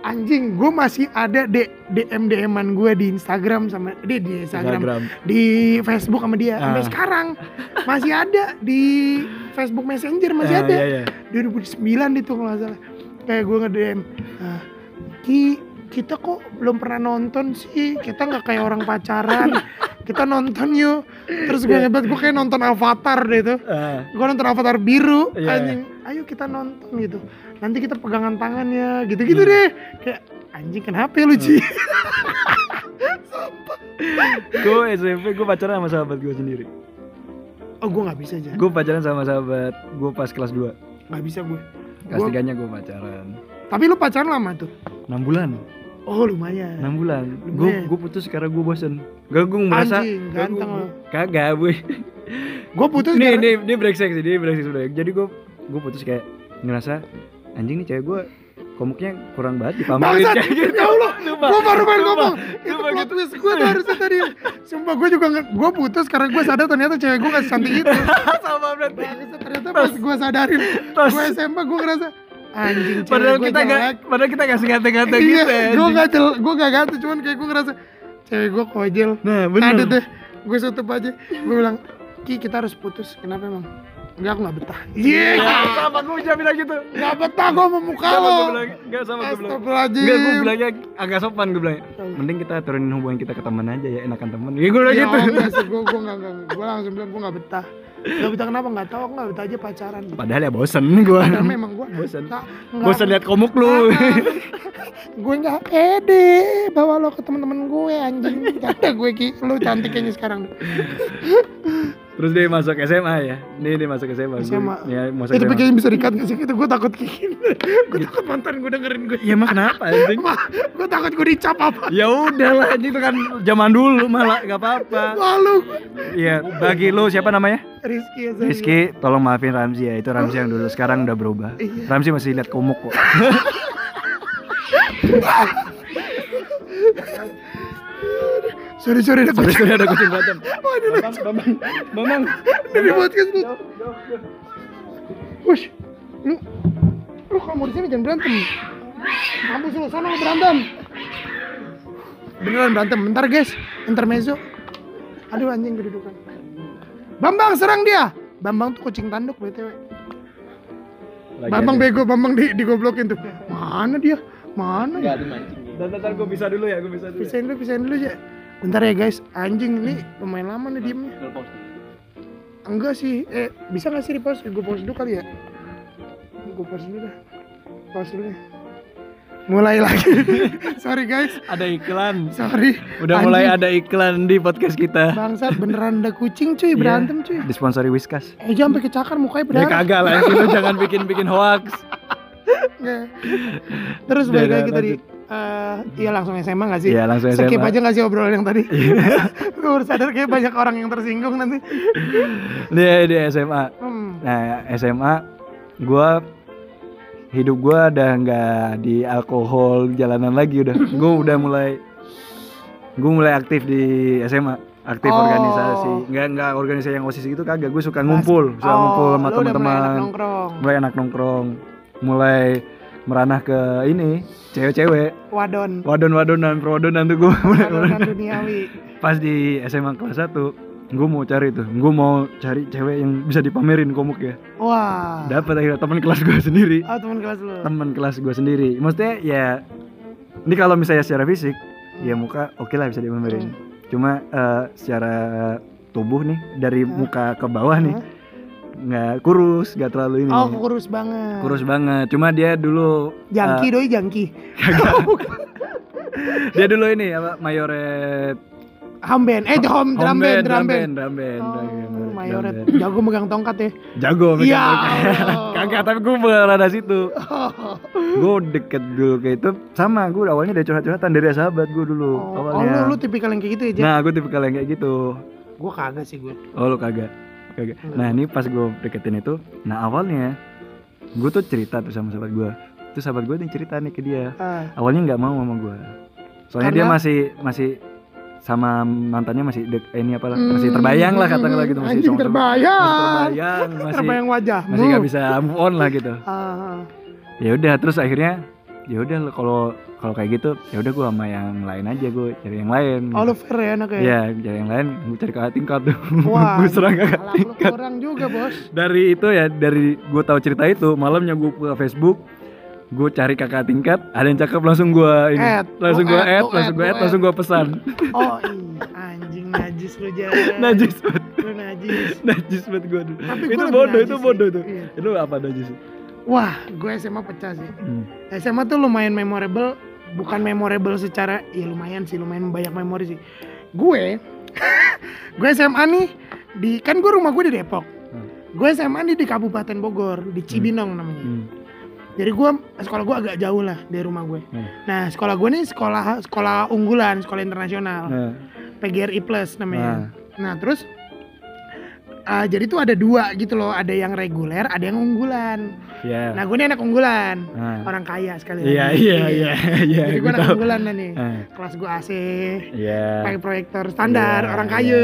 anjing gue masih ada D DM DMan gue di Instagram sama di di Instagram. Instagram. di Facebook sama dia. Sampai Ah. sekarang masih ada di Facebook Messenger masih Ah, ada. Iya, iya. 2009 itu kalau nggak salah. Kayak gue nge DM "Ah, Ki kita kok belum pernah nonton sih? Kita nggak kayak orang pacaran. Kita nonton yuk. Terus gue hebat gue kayak nonton Avatar deh itu Ah, gue nonton Avatar biru Iya. anjing. Ayo kita nonton gitu nanti kita pegangan tangan ya gitu-gitu Hmm. deh kayak anjing kenapa ya lu Ci gue SMP gue pacaran sama sahabat gue sendiri. oh gue nggak bisa aja Gue pacaran sama sahabat gue pas kelas 2 nggak bisa gue Kelas Gua- 3 nya gue pacaran. tapi lu pacaran lama tuh 6 bulan. oh lumayan 6 bulan. Gue gue putus karena gue bosen. Gak gue merasa Anjing, gak, ganteng gua-. Kagak gue. gue putus Nih gara- nih dia brengsek sih, dia brengsek sebenarnya. Jadi gue gue putus kayak ngerasa anjing nih cewek gue komuknya kurang banget dipamerin kayak gitu. ya Allah, Sumpah. gue baru Sumpah. ngomong itu plot gitu. twist gue tuh harusnya tadi sumpah gue juga gue putus karena gue sadar ternyata cewek gue gak secantik itu sama berarti. Ternyata pas gue sadarin gue SMP gue ngerasa anjing cewek Padahal gue kita jelek gak, padahal kita gak ngata-ngata iya, gitu gue anjing. gak jel, gue gak ganti cuman kayak gue ngerasa cewek gue kojel Nah ada bener. deh gue tutup aja gue bilang Ki kita harus putus kenapa emang Enggak aku gak betah iya Ya, sama gue bisa bilang gitu. gak betah gue mau muka Sama lo bilang, gak sama gue bilang. Enggak, gue bilangnya agak sopan gue bilang. Mending kita turunin hubungan kita ke teman aja ya, enakan teman. Ya gue bilang Ya gitu. gue gue enggak, enggak, gue langsung bilang gue enggak betah. Enggak betah kenapa? Enggak tahu, aku enggak betah aja pacaran. Padahal ya bosen gue. Karena memang gue Bosen. enggak Bosen liat komuk lu. gue enggak pede bawa lo ke teman-teman gue anjing. Kata gue ki, lu cantik kayaknya sekarang. Terus dia masuk SMA ya. Nih dia masuk SMA. SMA. Ya, masuk itu SMA. kayaknya bisa dikat gak sih itu gue takut kikin gue takut mantan gue dengerin gue Ya emang kenapa anjing? gue takut gue dicap apa ya udahlah anjing itu kan zaman dulu malah gak apa-apa. malu Iya, bagi lu siapa namanya? Rizky ya. Rizky, tolong maafin Ramzi ya. Itu Ramzi yang dulu, sekarang udah berubah. Iya. Ramzi masih lihat komuk kok. sorry sorry ada Sorry, kucing sorry ada kucing. berantem. Bambang, Bambang, Bambang. dari podcast lu. Wush, lu lu kalau mau di sini jangan berantem. Kampus lu sana lu berantem. Beneran berantem. Bentar guys. Intermezzo aduh anjing kedudukan. Bambang serang dia. Bambang tuh kucing tanduk btw Lagi Bambang ada. bego Bambang di digoblokin tuh. Mana dia? Mana ya Dan ntar gue bisa dulu ya, gue bisa dulu. pisahin dulu pisahin dulu ya bentar ya guys. Anjing nih lumayan lama nih diemnya enggak sih. Eh bisa nggak sih di pause gue pause dulu kali ya? Gue pause dulu dah. Pause dulu nih. Mulai lagi. Sorry guys. Ada iklan. sorry. Udah mulai Anjing. ada iklan di podcast kita. bangsat beneran ada kucing cuy. Berantem cuy. Disponsori Whiskas. eh jangan sampai kecakar mukanya Ya berdarah kagak lah, jangan bikin-bikin hoax. Nggak. terus Udah, balik lagi tadi Eh, iya langsung SMA gak sih Iya, langsung skip SMA. aja gak sih obrolan yang tadi gue baru sadar kayak banyak orang yang tersinggung nanti Dia di SMA. hmm. Nah, SMA gua hidup gua udah nggak di alkohol jalanan lagi udah. Gua udah mulai gua mulai aktif di SMA, aktif Oh. organisasi. Nggak nggak organisasi yang OSIS gitu kagak. Gue suka ngumpul, suka ngumpul sama Oh, teman-teman. nongkrong Mulai enak nongkrong. Mulai meranah ke ini cewek-cewek. Wadon. Wadon-wadonan perwadonan tuh gue mulai wadonan duniawi. Pas di SMA kelas 1 gue mau cari tuh. Gue mau cari cewek yang bisa dipamerin komuk ya. Wah. Dapat akhirnya teman kelas gue sendiri. Oh teman kelas lu. Teman kelas gue sendiri. Maksudnya ya ini kalau misalnya secara fisik ya muka oke lah bisa dipamerin. Cuma eh, secara tubuh nih dari Hmm. muka ke bawah nih Hah? Nggak kurus nggak terlalu ini. Oh kurus banget. Kurus banget. Cuma dia dulu jangki doi jangki. Dia dulu ini apa mayoret. Hamben. Eh drum drum band drum band. drum band Oh, mayoret. Jago megang tongkat ya? Jago megang Ya tongkat. Kagak tapi gue berada situ. Gue deket dulu kayak itu. Sama gue awalnya dari curhat-curhatan dari sahabat gue dulu oh, oh, awalnya. lu, lu tipikal yang kayak gitu ya Jack? nah gue tipikal yang kayak gitu. Gua kagak sih gue oh lu kagak kagak Hmm. nah ini pas gue deketin itu nah awalnya gue tuh cerita tuh sama sahabat gue tuh sahabat gue nih cerita nih ke dia. Ah, awalnya nggak mau sama gue soalnya dia Karena? masih masih sama mantannya masih dek, eh, ini apa lah hmm, masih terbayang lah katakanlah gitu masih anjing terbayang. Masih terbayang masih terbayang wajah masih nggak bisa move on lah gitu. Ah, ya udah terus akhirnya ya udah kalau kalau kayak gitu ya udah gue sama yang lain aja gue cari yang lain. Oh lu fair ya anaknya? Ya cari yang lain gue cari kakak tingkat tuh. Wah gue serang kakak tingkat. kurang juga bos. Dari itu ya dari gue tahu cerita itu malamnya gue buka Facebook gue cari kakak tingkat ada yang cakep langsung gue ini Add. langsung gue add, add langsung gue add langsung gue pesan. Oh iya anjing najis lu jangan najis banget. Lu najis. Najis banget gue itu bodoh itu bodoh tuh. Iya. itu apa najis wah gue SMA pecah sih hmm. SMA tuh lumayan memorable bukan memorable secara ya lumayan sih lumayan banyak memori sih gue gue SMA nih di kan gue rumah gue di Depok Hmm. gue SMA nih di Kabupaten Bogor di Cibinong namanya Hmm. jadi gue sekolah gue agak jauh lah dari rumah gue Hmm. nah sekolah gue nih sekolah sekolah unggulan sekolah internasional nah, PGRI Plus namanya nah. nah terus ah, jadi tuh ada dua gitu loh. Ada yang reguler ada yang unggulan. Ya nah gue nih anak unggulan. Nah. orang kaya sekali. Iya lagi. iya iya iya jadi gue anak unggulan lah nih. Ah, kelas gue AC iya. Pakai proyektor standar Iya, orang kaya.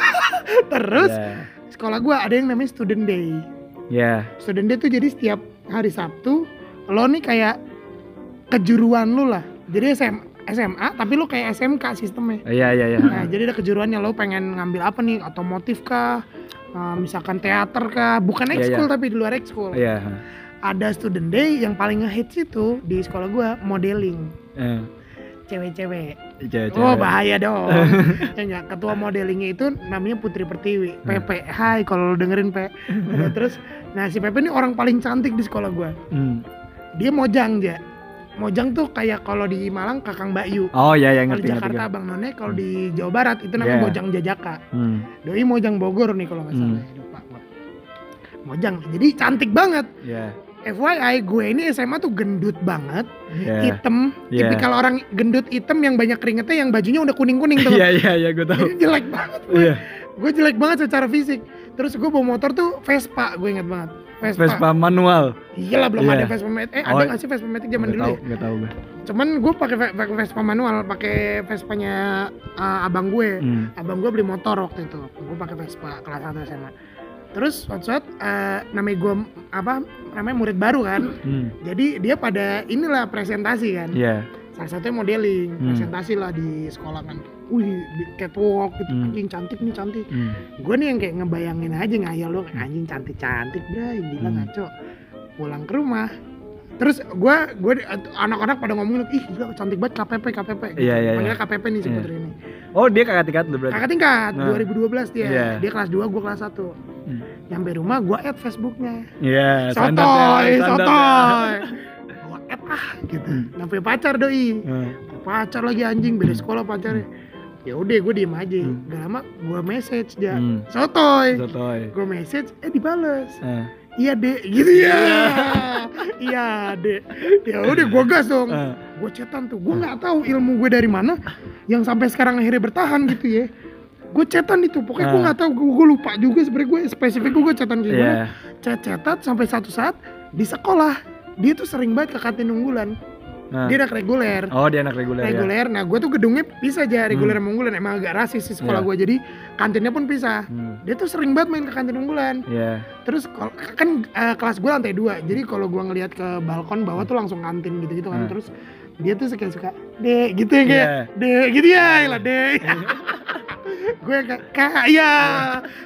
terus iya. sekolah gue ada yang namanya student day. Iya. student day tuh jadi setiap hari Sabtu lo nih kayak kejuruan lu lah. Jadi SM, SMA tapi lu kayak SMK sistemnya iya iya iya nah jadi ada kejuruannya lo pengen ngambil apa nih otomotif kah Eh, misalkan teater kah bukan Iya, ekskul iya. tapi di luar ekskul iya ada student day yang paling ngehits itu di sekolah gue modeling eh, cewek-cewek cewek-cewek. Oh bahaya dong. ya nggak, ketua modelingnya itu namanya Putri Pertiwi. Hmm. Pepe, hai kalau lu dengerin Pe. Terus, nah si Pepe ini orang paling cantik di sekolah gua. Hmm. Dia mojang ya. Mojang tuh kayak kalau di Malang Kakang Bayu. Oh iya ya Kalau di ngerti ngerti. Jakarta ngerti. Abang None, kalau di Jawa Barat itu namanya Yeah. Mojang Jajaka. Hmm. Doi Mojang Bogor nih kalau nggak salah. Hmm. Lupa gua. Mojang. Jadi cantik banget. Iya. FYI gue ini SMA tuh gendut banget, Iya. hitam. Iya. Tipikal orang gendut hitam yang banyak keringetnya yang bajunya udah kuning-kuning tuh. Iya iya iya gue tahu. Jadi jelek banget gue. Iya. Gue jelek banget secara fisik. Terus gue bawa motor tuh Vespa, gue inget banget. Vespa. Vespa manual. Iya lah belum Iya. ada Vespa Matic. Eh ada Oh, nggak sih Vespa Matic zaman dulu tahu, ya? gak tahu gue. Cuman gue pakai ve- pakai Vespa manual, pakai Vespanya uh, abang gue. Hmm. Abang gue beli motor waktu itu. Gue pakai Vespa kelas 1 SMA. Terus suatu saat uh, namanya gue apa namanya murid baru kan. Hmm. Jadi dia pada inilah presentasi kan. Iya. Salah satunya modeling, Hmm. presentasi lah di sekolah kan. Wih, catwalk gitu, Hmm. anjing cantik nih cantik. Hmm. Gue nih yang kayak ngebayangin aja ngayal lo anjing cantik-cantik bray, gila Hmm. ngaco. Pulang ke rumah. Terus gue gue anak-anak pada ngomongin ih gila cantik banget KPP KPP gitu. Iya, iya. Panggilnya KPP nih si putri ini. Oh dia kakak tingkat lu berarti. Kakak tingkat Nah. 2012 dia. Iya. Dia kelas 2, gue kelas 1. Hmm. Nyampe rumah gue add Facebooknya. Iya. Sotoy, standarnya. sotoy. Gue add ah gitu. Hmm. Nyampe pacar doi. Hmm. Pacar lagi anjing beda sekolah pacarnya. Ya udah gue diem aja. Hmm. Gak lama gue message dia. Hmm. Sotoy. Sotoy. Gue message eh dibales. Eh. Iya dek gitu ya. iya dek. Ya udah gue gas dong. Eh. Gue chatan tuh. Gue nggak tahu ilmu gue dari mana yang sampai sekarang akhirnya bertahan gitu ya. Gue chatan itu. Pokoknya gue Eh. nggak tahu. Gue lupa juga sebenarnya gue spesifik gue chatan kayak gimana. Iya. Chat chatan sampai satu saat di sekolah dia tuh sering banget ke kantin unggulan. Nah. Dia anak reguler. Oh dia anak reguler ya. reguler. Nah, gue tuh gedungnya pisah aja reguler sama unggulan. Emang agak rasis sih sekolah Iya. gue. Jadi kantinnya pun pisah. Hmm. Dia tuh sering banget main ke kantin unggulan. Iya. Terus kalau kan eh, kelas gue lantai dua, jadi kalau gue ngelihat ke balkon bawah tuh langsung kantin gitu-gitu kan. Hmm. Terus dia tuh suka suka dek gitu ya kayak Iya. dek gitu ya lah dek. gue kayak kak ya,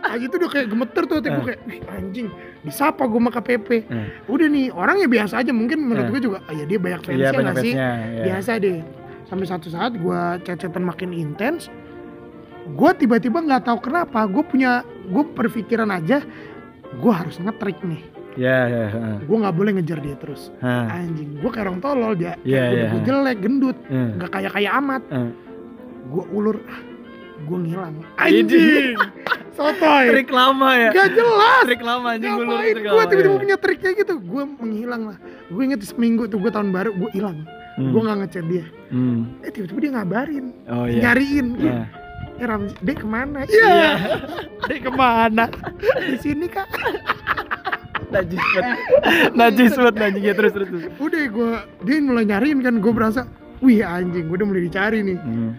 aja tuh udah kayak gemeter tuh, gue Hmm. kayak "Wih, anjing disapa gue sama KPP. Hmm. Udah nih orangnya biasa aja mungkin menurut Hmm. gue juga, ah, ya dia banyak Iya fansnya banyak nggak sih? Iya. Biasa deh. Sampai satu saat gue chat-chatan makin intens, gue tiba-tiba nggak tahu kenapa, gue punya gue berpikiran aja, gue harus ngetrik nih Iya iya. heeh. gue nggak boleh ngejar dia terus Hah. anjing gue kayak orang tolol dia Iya, udah iya. gue jelek gendut nggak kayak kayak amat Eh. gue ulur ah gue ngilang anjing sotoy Trik lama ya. gak jelas Trik lama anjing gue ngapain gue tiba-tiba punya trik kayak gitu gue menghilang lah gue inget seminggu tuh gue tahun baru gue hilang gue nggak ngechat dia Hmm. eh tiba-tiba dia ngabarin Oh iya. nyariin Nah. eh Ramzi dek ke mana Iya. iya dek ke mana di sini kak Najis banget. Najis banget anjing ya terus. terus. udah gue dia mulai nyariin kan gue berasa wih anjing gue udah mulai dicari nih Hmm.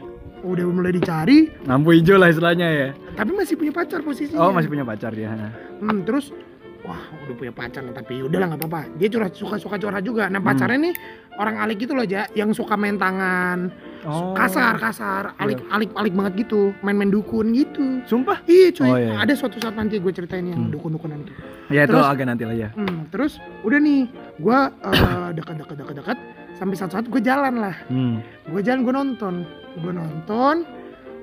Udah mulai dicari Lampu hijau lah istilahnya ya. tapi masih punya pacar posisinya Oh masih punya pacar dia. hmm, terus wah udah punya pacar nih tapi udahlah nggak apa-apa dia curhat suka suka curhat juga nah pacarnya nih orang alik gitu loh aja yang suka main tangan Oh. kasar kasar alik alik alik banget gitu main-main dukun gitu Sumpah? iya cuy Oh, iya. ada suatu saat nanti gue ceritain yang Hmm. dukun-dukunan itu Ya itu Terus- agak nanti lah ya. hmm, terus udah nih gue uh, dekat-dekat dekat-dekat sampai satu saat gue jalan lah Hmm. gue jalan gue nonton gue nonton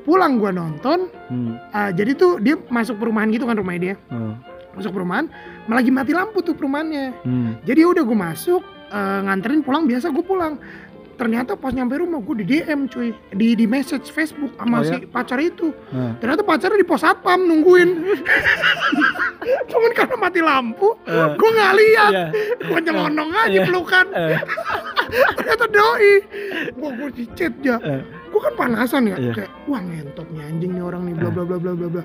pulang gue nonton Hmm. uh, jadi tuh dia masuk perumahan gitu kan rumahnya dia Oh. masuk perumahan malah lagi mati lampu tuh perumahannya Hmm. jadi udah gue masuk eh, nganterin pulang biasa gue pulang ternyata pas nyampe rumah gue di DM cuy di di message Facebook Oh, sama ya? si pacar itu Nah. ternyata pacarnya di pos satpam nungguin cuman karena mati lampu Eh. gue nggak lihat Iya. gue nyelonong aja Iya. pelukan Eh. ternyata doi gue gue di chat ya Eh. Gue kan panasan ya Iya. kayak wah ngentot nih anjing nih orang nih bla Eh. bla bla bla bla bla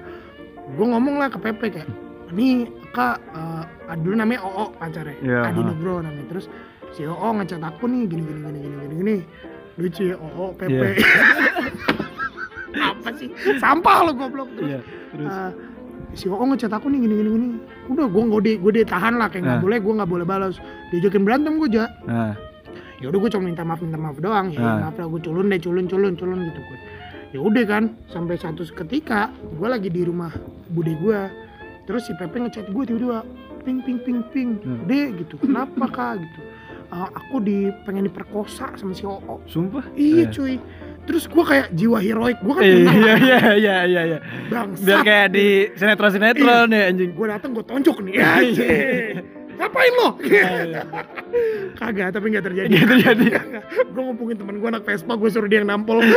gue ngomong lah ke Pepe kayak ini kak eh, dulu namanya Oo pacarnya Iya, Adi ha. Nugroho namanya terus si Oo ngechat aku nih gini gini gini gini gini gini lucu ya Oo Pepe Iya. apa sih sampah lo goblok terus Iya. Terus. eh, si Oo ngechat aku nih gini gini gini udah gue nggak gue deh tahan lah kayak nggak Ah. boleh gue nggak boleh balas diajakin berantem gue aja Nah. Ya udah gue cuma minta maaf minta maaf doang ya Ah. maaf lah gue culun deh culun culun culun gitu gue ya udah kan sampai satu ketika gue lagi di rumah bude gue terus si Pepe ngechat gue tiba-tiba ping ping ping ping Hmm. deh gitu kenapa kak gitu "Ah, aku di pengen diperkosa sama si Oo Sumpah? iya Eh. cuy terus gue kayak jiwa heroik gue kan Iya menang iya iya iya iya iya. bangsa Biar kayak di sinetron-sinetron ya anjing. gue datang gue tonjok nih anjing. Ngapain lo Iya. kagak tapi nggak terjadi Nggak terjadi. gue ngomongin temen gue anak Vespa gue suruh dia yang nampol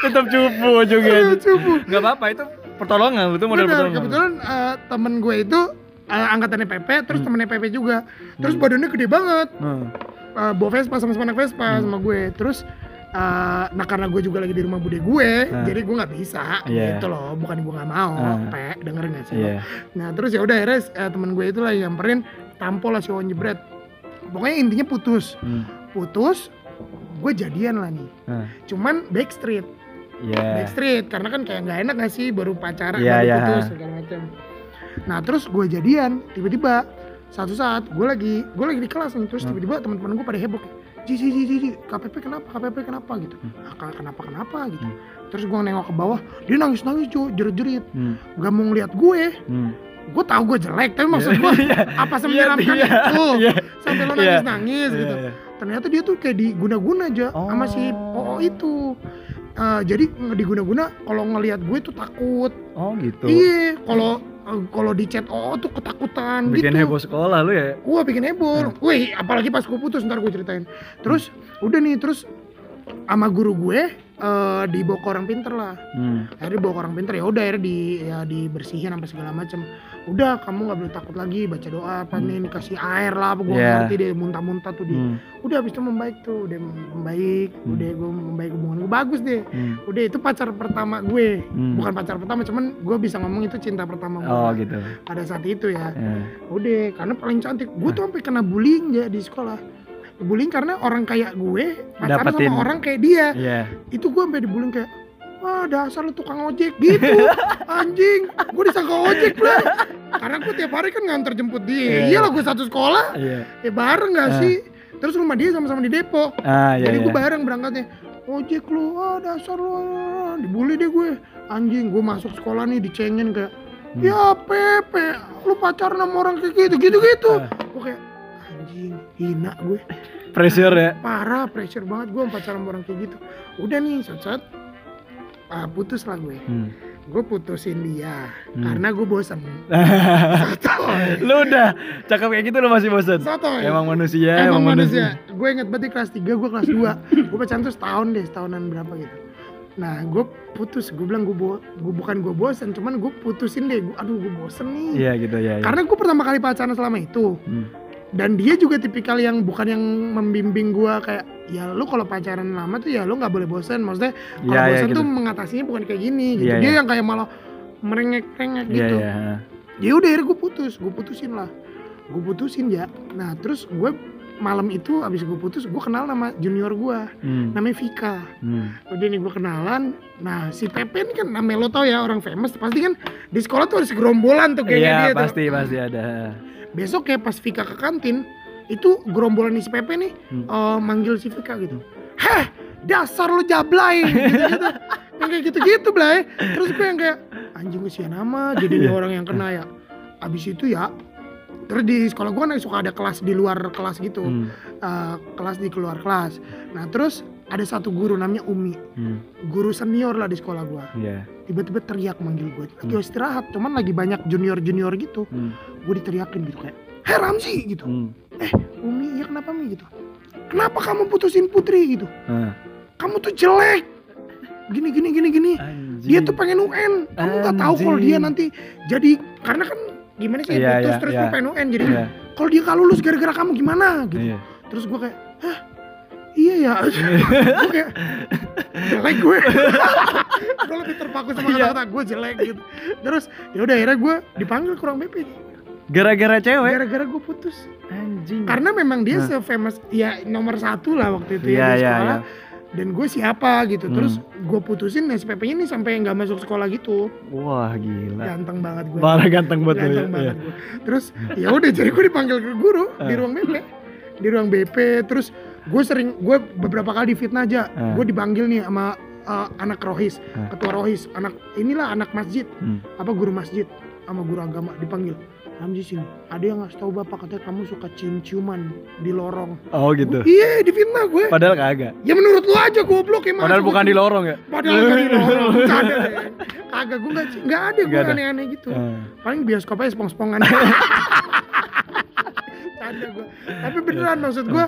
Tetap cupu juga. Cupu. Gak apa-apa itu pertolongan, itu model Bener, pertolongan. kebetulan eh, temen gue itu eh, angkatannya PP terus Hmm. temennya PP juga terus Hmm. badannya gede banget Hmm. uh, bawa Vespa sama-sama anak Vespa Hmm. sama gue terus uh, nah karena gue juga lagi di rumah bude gue Ah. jadi gue nggak bisa Iya. gitu loh bukan gue nggak mau Ah. pe dengerin gak sih Iya. nah terus ya udah akhirnya uh, temen gue itu lah yang nyamperin tampol lah si jebret pokoknya intinya putus Hmm. putus gue jadian lah nih Ah. cuman backstreet Iya. backstreet karena kan kayak nggak enak gak sih baru pacaran Iya, baru iya. putus segala macam nah terus gue jadian tiba-tiba satu saat gue lagi gue lagi di kelas nih terus Hmm. tiba-tiba teman-teman gue pada heboh Ji, ji, ji, ji, KPP kenapa, KPP kenapa gitu Hmm. ah, ka- kenapa, kenapa gitu Hmm. terus gue nengok ke bawah dia nangis-nangis cuy, jerit-jerit Hmm. gak mau ngeliat gue Hmm. gue tahu gue jelek tapi maksud gue Iya. apa semenyeramkan Iya, itu iya. sampai lo Iya. nangis-nangis gitu Iya, iya. ternyata dia tuh kayak diguna-guna aja sama si Oh. OO itu Eh, jadi diguna-guna kalau ngelihat gue tuh takut Oh gitu. iya kalau kalau di chat OO tuh ketakutan Bikin gitu heboh sekolah lu ya. Wah bikin heboh. Hmm. Wih, apalagi pas gue putus ntar gue ceritain. Terus udah nih terus sama guru gue eh dibawa ke orang pinter lah. Hmm. Akhirnya dibawa ke orang pinter ya udah akhirnya di ya dibersihin sampai segala macam. Udah kamu nggak boleh takut lagi baca doa apa Hmm. nih dikasih air lah apa gue Iya. ngerti deh muntah-muntah tuh di. Hmm. Udah habis itu membaik tuh, udah membaik, Hmm. udah gue membaik hubungan gue bagus deh. Hmm. Udah itu pacar pertama gue. Hmm. Bukan pacar pertama, cuman gue bisa ngomong itu cinta pertama gue. Oh gitu. Pada saat itu ya Ya. udah karena paling cantik gue tuh sampai kena bullying ya di sekolah bullying karena orang kayak gue pacaran Dapetin. sama orang kayak dia Iya. itu gue sampai dibullying kayak wah dasar lu tukang ojek gitu anjing gue disangka ojek lah karena gue tiap hari kan nganter jemput dia Iya. iya lah gue satu sekolah Iya. ya bareng gak Ah. sih terus rumah dia sama-sama di Depok Ah iya. jadi gue iya. bareng berangkatnya ojek lu ah dasar lu ah." dibully deh gue anjing gue masuk sekolah nih dicengin kayak Hmm. ya Pepe lu pacaran sama orang kayak gitu gitu gitu Ah. gue kayak anjing hina gue Pressure ya. parah pressure banget gue pacaran sama orang kayak gitu udah nih saat saat ah, putus lah gue Hmm. gue putusin dia Hmm. karena gue bosan lu udah cakep kayak gitu lu masih bosen. sotoy Emang manusia, emang manusia gue inget banget kelas 3 gue kelas 2 gue pacaran tuh setahun deh setahunan berapa gitu nah gue putus gue bilang gue bo gue bukan gue bosan cuman gue putusin deh gue aduh gue bosen nih Iya gitu ya. ya. karena gue pertama kali pacaran selama itu Hmm. Dan dia juga tipikal yang bukan yang membimbing gua kayak ya lu kalau pacaran lama tuh ya lu nggak boleh bosan maksudnya kalau Iya iya bosan gitu. tuh mengatasinya bukan kayak gini gitu Iya, dia iya. yang kayak malah merengek-rengek Iya gitu iya. ya udah akhirnya gue putus gue putusin lah gue putusin ya nah terus gue malam itu abis gue putus gue kenal nama junior gua Hmm. namanya Vika Hmm. udah nih gue kenalan nah si Pepe ini kan namanya lo tau ya orang famous pasti kan di sekolah tuh ada segerombolan tuh kayaknya Iya dia tuh pasti pasti ada. besok kayak pas Vika ke kantin itu gerombolan si Pepe nih Hmm. eh, manggil si Vika gitu heh dasar lu jablay gitu-gitu yang kayak gitu-gitu blay terus gue yang kayak anjing gue nama jadi Iya. orang yang kena ya abis itu ya terus di sekolah gue kan suka ada kelas di luar kelas gitu Hmm. Eh, kelas di keluar kelas nah terus ada satu guru namanya Umi Hmm. guru senior lah di sekolah gue Iya. tiba-tiba teriak manggil gue lagi Hmm. istirahat cuman lagi banyak junior junior gitu Hmm. gue diteriakin gitu kayak heh Ramzi gitu Hmm. Umi, ya kenapa Mi gitu? Kenapa kamu putusin Putri gitu? Ah. Kamu tuh jelek. Gini gini gini gini. Anjing. Dia tuh pengen UN. Kamu nggak tahu kalau dia nanti jadi karena kan gimana sih Iya, putus iya, terus iya. dia pengen UN jadi Iya. kalau dia nggak lulus gara-gara kamu gimana gitu. Iya. Terus gue kayak, hah iya ya. gue kayak jelek gue. gue lebih terpaku sama Iya. kata-kata gue jelek gitu. Terus ya udah akhirnya gue dipanggil kurang BP Gara-gara cewek. gara-gara gue putus. Anjing. Karena memang dia Nah. se-famous ya nomor satu lah waktu itu Iya ya di iya sekolah. iya. Dan gue siapa gitu. Hmm. Terus gue putusin SPP ini sampai nggak masuk sekolah gitu. Wah gila. Ganteng banget gue. Parah ganteng banget ya. Ganteng banget Iya. gue. Terus ya udah jadi gue dipanggil ke guru di Ah. ruang BP. Di ruang BP terus gue sering gue beberapa kali difitnah aja. Ah. Gue dipanggil nih sama uh, anak rohis, Ah. ketua rohis, anak inilah anak masjid, Hmm. apa guru masjid sama guru agama dipanggil. Ramzi sini, ada yang ngasih tahu bapak katanya kamu suka cium-ciuman di lorong. Oh gitu. Iya, difitnah gue. Padahal kagak. Ya menurut lu aja goblok emang. Padahal bukan di lorong ya. Padahal nggak di lorong. Bercanda deh. Kagak gue nggak nggak ada gue ada. aneh-aneh gitu. Eh, Paling bioskopnya spong-spongan. Canda gue. Tapi beneran maksud gue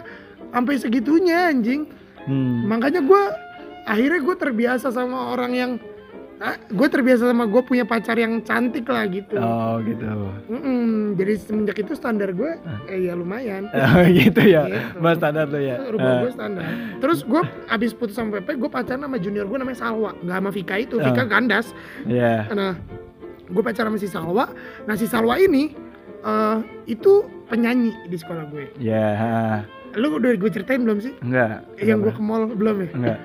sampai segitunya anjing. hmm. Makanya gue akhirnya gue terbiasa sama orang yang gue terbiasa sama gue punya pacar yang cantik lah gitu. Oh gitu. Mm-mm, jadi semenjak itu standar gue eh ya lumayan. Oh gitu ya. Gitu. Mas standar tuh ya. Rumah Eh, gue standar. Terus gue abis putus sama Pepe, gue pacaran sama junior gue namanya Salwa, nggak sama Vika itu, Vika Ah. kandas. Iya. Nah, gue pacaran sama si Salwa. Nah si Salwa ini eh, itu penyanyi di sekolah gue. Ya. Lu udah gue ceritain belum sih? Enggak. yang gue ke mall belum ya? Enggak.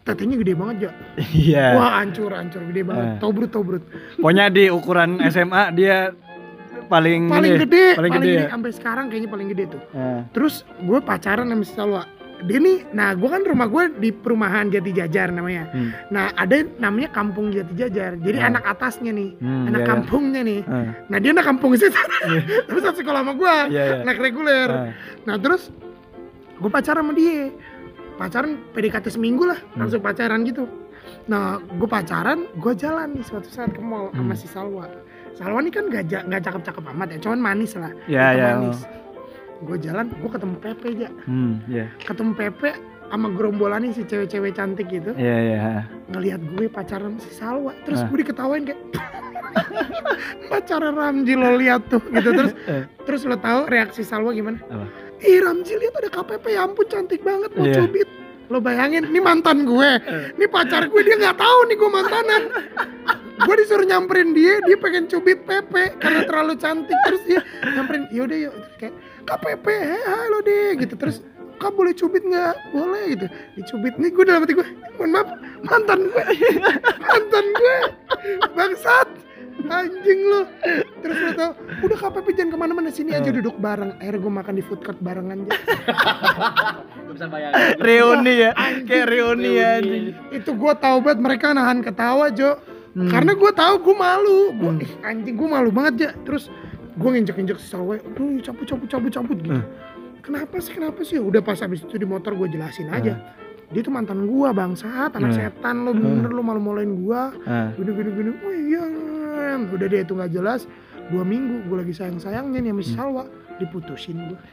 Tetenya gede banget ya. Iya. Wah hancur hancur gede banget. Ah. Tobrut tobrut. Pokoknya di ukuran SMA dia paling Paling ini, gede, paling gede ya. sampai sekarang kayaknya paling gede tuh. Eh, Terus gue pacaran sama si Salwa. Dia nih, nah gue kan rumah gue di perumahan Jati Jajar namanya. hmm. Nah ada namanya kampung Jati Jajar. Jadi Ah. anak atasnya nih, Hmm, anak iya, iya. kampungnya nih. Eh, Nah dia anak kampung situ. terus satu sekolah sama gue, Iya, iya. anak reguler. Eh, Nah terus gue pacaran sama dia. Pacaran PDKT seminggu lah, Hmm. langsung pacaran gitu. Nah gue pacaran, gue jalan nih suatu saat ke mall sama Hmm. si Salwa. Salwa ini kan gak, nggak cakep-cakep amat ya, cuman manis lah. Kita iya. Manis. Gue jalan, gue ketemu Pepe aja. Hmm, iya. Ketemu Pepe sama gerombolan si cewek-cewek cantik gitu. Iya, iya. ngelihat gue pacaran sama si Salwa terus Ah. gue diketawain kayak pacaran Ramji lo lihat tuh gitu terus Eh. terus lo tahu reaksi Salwa gimana Apa? Ih Ramji lihat ada KPP ya ampun cantik banget mau Iya. cubit lo bayangin ini mantan gue. Eh. ini pacar gue dia nggak tahu nih gue mantanan gue disuruh nyamperin dia dia pengen cubit Pepe karena terlalu cantik. Terus dia nyamperin yaudah yuk. Terus kayak KPP hei halo deh gitu. Terus kak boleh cubit nggak? Boleh gitu. Dicubit nih gue dalam hati gue mohon maaf mantan gue mantan gue bangsat anjing lu. Terus lo tau udah KPP jangan ke mana-mana. Sini aja Eh. duduk bareng. Akhirnya gue makan di food court barengan aja Gak bisa bayangin. Reuni ya. Kayak reuni ya anjing. itu gue tahu banget mereka nahan ketawa Jo. Hmm. karena gue tahu gue malu. Gue Hmm. ih, anjing gue malu banget ya terus gue nginjek injek si Salwe aduh cabut cabut cabut cabut. Gitu. Hmm. kenapa sih kenapa sih? Udah pas habis itu di motor gue jelasin aja. Dia tuh mantan gue bangsat anak Hmm. setan lo bener lo malu maluin gue Ah, gini gini gini. Oh iya udah deh itu nggak jelas dua minggu gue lagi sayang sayangnya nih sama si Hmm. Salwa diputusin gue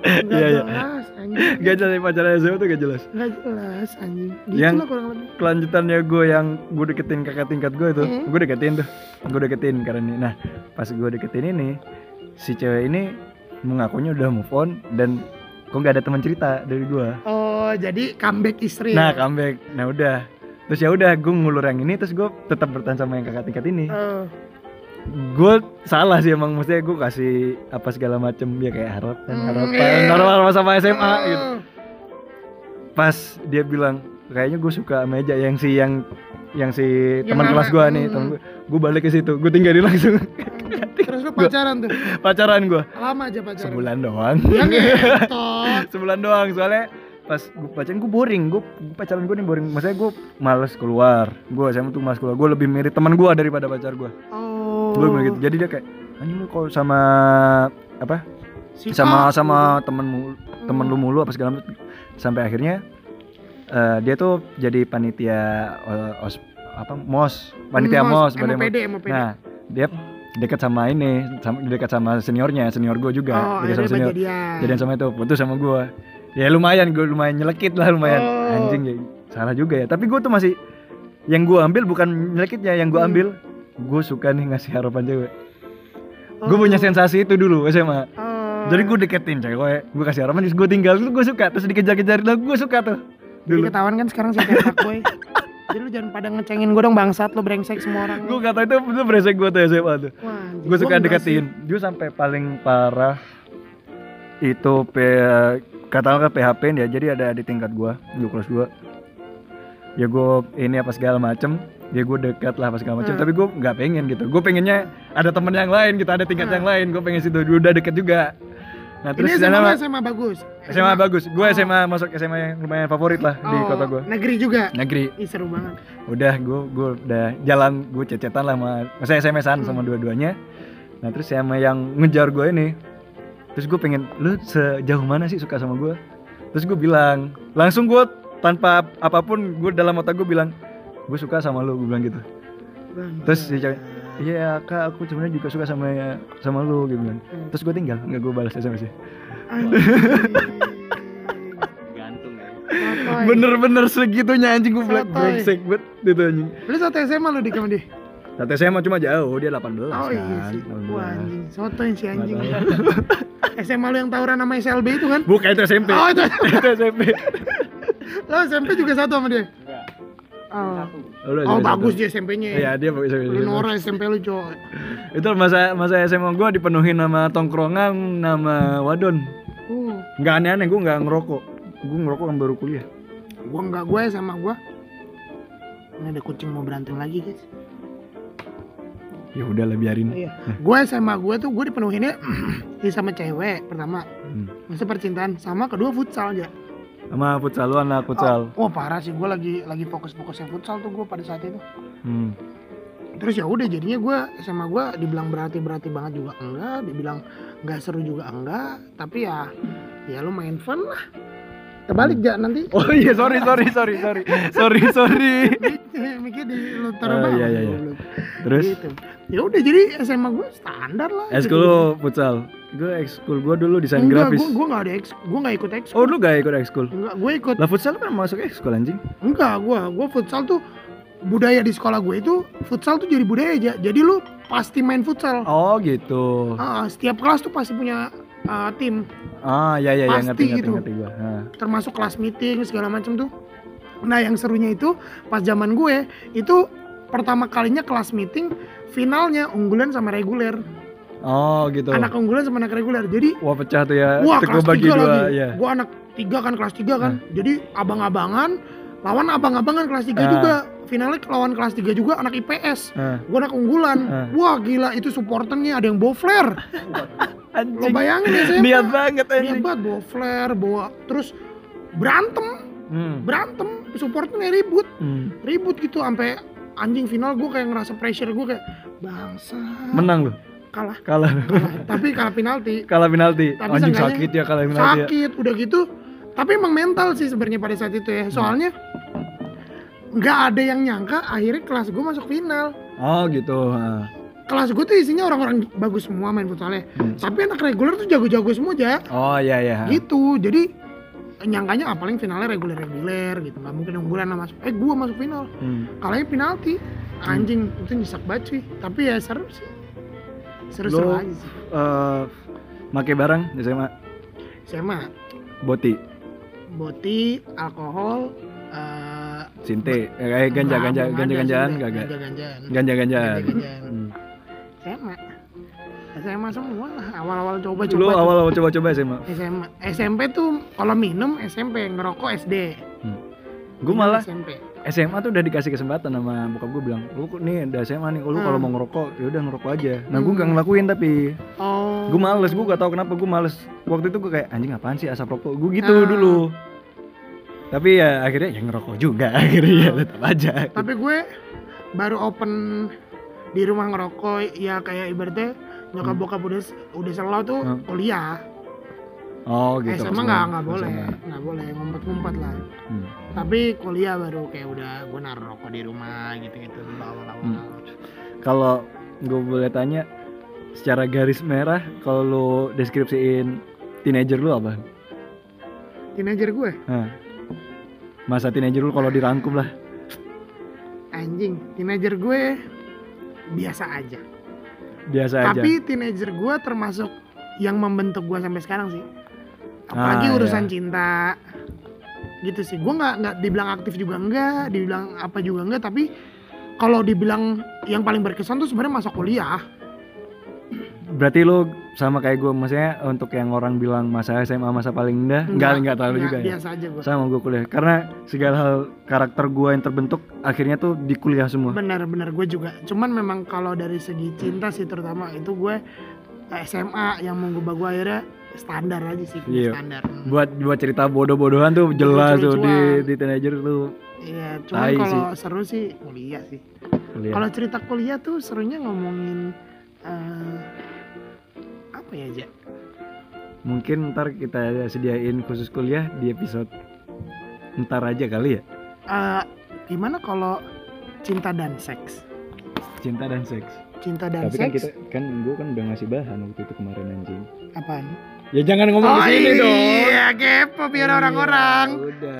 Iya, nggak iya. jelas anjing Gak jelas pacaran SMA tuh gak jelas. nggak jelas anjing gitu Yang- lah kurang lebih Kelanjutannya gue yang gue deketin kakak tingkat gue itu, Hmm. gue deketin tuh, gue deketin karena ini. Nah, pas gue deketin ini, si cewek ini mengakunya udah move on dan kok nggak ada teman cerita dari gue. oh jadi comeback istri Nah, comeback. Nah udah. Terus ya udah, gue ngulur yang ini, terus gue tetap bertahan sama yang kakak tingkat ini. Eh, Gue salah sih emang, maksudnya gue kasih apa segala macem ya kayak harapan, Hmm, harapan, iya. harapan sama SMA eh, gitu. Pas dia bilang kayaknya gue suka meja yang si yang yang si teman kelas gue nih, Hmm. gue, gue balik ke situ, gue tinggalin langsung. Terus lu pacaran tuh? Pacaran gue lama aja pacaran? Sebulan doang, ya sebulan doang soalnya pas gue pacaran gue boring, gue pacaran gue nih boring, maksudnya gue males keluar, gue SMA tuh males keluar, gue lebih mirip teman gue daripada pacar gue, oh. Gue bilang gitu, jadi dia kayak anjing lu kalau sama apa? Si sama A. sama temen temen Hmm. lu mulu apa segala macam. Sampai akhirnya eh, dia tuh jadi panitia eh, os apa mos. Panitia Hmm, mos. balai MOPD, mos. MOPD. nah dia dekat sama ini sama dekat sama seniornya senior gue juga. Oh dekat sama senior. jadian sama itu putus sama gue ya lumayan gue lumayan nyelekit lah lumayan Oh. anjing ya salah juga ya tapi gue tuh masih yang gue ambil bukan nyelekitnya yang gue Hmm. ambil gue suka nih ngasih harapan cewek Oh. gue punya sensasi itu dulu SMA Oh. jadi gue deketin cewek, gue kasih harapan terus gue tinggal itu gue suka terus dikejar-kejar lah gue suka tuh Jadi dulu. ketahuan kan sekarang siapa yang boy jadi lu jangan pada ngecengin gue dong bangsat lu brengsek semua orang Gue kata itu itu beresek gue tuh SMA tuh. Gue suka deketin. Gue sampai paling parah itu P katakanlah PHP ya. Jadi ada di tingkat gue, di kelas gue. Ya gue ini apa segala macem ya gue dekat lah apa segala macem Hmm. tapi gue nggak pengen gitu gue pengennya ada temen yang lain gitu ada tingkat Hmm. yang lain gue pengen situ udah deket juga nah terus Ini di SMA, mah- SMA bagus SMA bagus gue Oh. SMA masuk SMA yang lumayan favorit lah di Oh, kota gue negeri juga negeri Ih seru banget udah gue gue udah jalan gue cecetan lah sama saya SMS-an sama Hmm. dua-duanya nah terus sama yang ngejar gue ini terus gue pengen lu sejauh mana sih suka sama gue terus gue bilang langsung gue tanpa apa pun gue dalam otak gue bilang gue suka sama lu gue bilang gitu. Terus si cewek iya kak aku sebenarnya juga suka sama sama lu gitu bilang. Terus gue tinggal nggak gue balas sms nya Gantung ya. bener-bener segitunya anjing gue bilang brengsek banget gitu anjing. Lu satu SMA lu di kamu dia? Tante saya mah cuma jauh dia 18 Oh kan iya sih. 18. Wah anjing, soto si anjing. SMA lu yang tawuran sama SLB itu kan? bukan itu SMP Oh itu. itu SMP Lo SMP juga satu sama dia? Enggak. Oh, oh SMP bagus dia SMP-nya. iya dia bagus Lu Nora SMP lu cowok. itu masa masa SMA gue dipenuhin nama tongkrongan nama wadon Uh, nggak aneh-aneh gue nggak ngerokok gue ngerokok kan baru kuliah gua enggak gue sama gua. Ini ada kucing mau berantem lagi guys. Ya udahlah biarin Iya. Gue sama gue tuh gue dipenuhinnya ya sama cewek pertama. Hmm. Masa percintaan sama kedua futsal aja. sama futsal lu anak futsal Oh, wah parah sih gue lagi lagi fokus-fokusnya futsal tuh gue pada saat itu. hmm. Terus ya udah jadinya gue sama gue dibilang berarti berarti banget juga enggak, dibilang nggak seru juga enggak. Tapi ya ya lu main fun lah. Terbalik ja nanti. oh iya sorry sorry sorry sorry sorry sorry Mikir di lu taruh Oh, bawah, iya, iya, iya. terus Gitu. Ya udah jadi SMA gue standar lah. ekskul lu futsal gue ekskul gue dulu desain Enggak, grafis gue gue nggak ada eks, gue nggak ikut ekskul. oh lu gak ikut ekskul Enggak, gue ikut. lah futsal kan masuk ekskul anjing Enggak, gue gue futsal tuh budaya di sekolah gue itu futsal tuh jadi budaya aja. Jadi lu pasti main futsal. oh gitu Ah, setiap kelas tuh pasti punya ah, tim, ah ya ya ya ngerti ngerti gitu. ngerti gue nah. termasuk kelas meeting segala macam tuh. Nah, yang serunya itu pas zaman gue itu pertama kalinya kelas meeting finalnya unggulan sama reguler. oh gitu Anak unggulan sama anak reguler. Jadi wah pecah tuh ya wah kelas gua bagi tiga dua lagi. ya Gue anak tiga kan kelas tiga kan. Jadi abang-abangan lawan abang-abangan kelas tiga Ah. juga. Finalnya lawan kelas tiga juga anak IPS. Ah, Gue anak unggulan. Ah. Wah gila itu supporternya ada yang bawa flare. Lo bayangin ya saya. niat banget Niat banget bawa flare, bawa terus berantem, hmm. berantem, supporternya ribut, Hmm. ribut gitu sampai anjing final gue kayak ngerasa pressure gue kayak bangsa menang lu kalah, kalah kalah. tapi kalah penalti kalah penalti Tapi anjing sakit ya kalah penalti ya. sakit udah gitu tapi emang mental sih sebenarnya pada saat itu ya soalnya nggak ada yang nyangka akhirnya kelas gue masuk final. Oh gitu ah. kelas gue tuh isinya orang-orang bagus semua main futsalnya. Hmm. tapi anak reguler tuh jago-jago semua aja oh iya iya gitu. Jadi nyangkanya ah, paling finalnya reguler-reguler gitu. Nggak mungkin unggulan lah masuk eh gua masuk final. Hmm. kalahnya penalti. Anjing itu nyesek banget sih. Tapi ya seru sih. Seru-seru aja sih. Eh, make barang di SMA SMA boti. Boti alkohol eh sinte eh, ganja ganja ganja ganjaan ganja ganjaan ganja ganjaan. Hmm. SMA SMA semua. Awal-awal lu coba-coba tuh. awal awal coba coba SMA SMA SMP tuh kalau minum SMP ngerokok SD gue Minum malah SMP SMA tuh udah dikasih kesempatan sama bokap gue bilang lu nih udah SMA nih? Lu kalau Hmm. mau ngerokok ya udah ngerokok aja. Nah gue Hmm. gak ngelakuin tapi oh. gue males gue gak tau kenapa gue males. Waktu itu gue kayak anjing apaan sih asap rokok? Gue gitu Ah. dulu tapi ya akhirnya ya ngerokok juga akhirnya ya Oh. tetap aja tapi gue baru open di rumah ngerokok ya kayak ibaratnya nyokap Hmm. bokap udah udah selalu tuh Hmm. kuliah oh gitu SMA nggak nggak boleh nggak boleh ngumpet-ngumpet lah Hmm. tapi kuliah baru kayak udah gue naruh rokok di rumah gitu-gitu dulu awal-awal Hmm. kalau gue boleh tanya secara garis merah kalau lu deskripsiin teenager lu apa teenager gue Nah. Masa teenager lu kalau dirangkum lah. Anjing teenager gue biasa aja. Biasa aja. Tapi teenager gue termasuk yang membentuk gue sampai sekarang sih. Apalagi Ah, urusan iya. cinta. Gitu sih. Gue nggak nggak dibilang aktif juga enggak dibilang apa juga enggak tapi kalau dibilang yang paling berkesan tuh sebenarnya masa kuliah. Berarti lu sama kayak gue maksudnya untuk yang orang bilang masa SMA masa paling indah enggak enggak terlalu enggak, juga ya. biasa aja gue sama gue kuliah. Karena segala hal karakter gue yang terbentuk akhirnya tuh di kuliah semua. Benar-benar gue juga. Cuman memang kalau dari segi cinta sih terutama itu gue SMA yang mengubah gue akhirnya standar aja sih Iya. standar. Buat buat cerita bodoh-bodohan tuh jelas tuh di di teenager tuh. Iya cuman kalau seru sih kuliah sih. Kuliah. Kalau cerita kuliah tuh serunya ngomongin eh, apa ya aja? mungkin ntar kita sediain khusus kuliah di episode ntar aja kali ya? Eh, gimana kalau cinta dan seks? Cinta dan seks. Cinta dan tapi kan seks? kita kan gue kan udah ngasih bahan waktu itu kemarin anjing. Apaan? Ya jangan ngomong oh di sini dong. iya kepo biar Iya, orang-orang. udah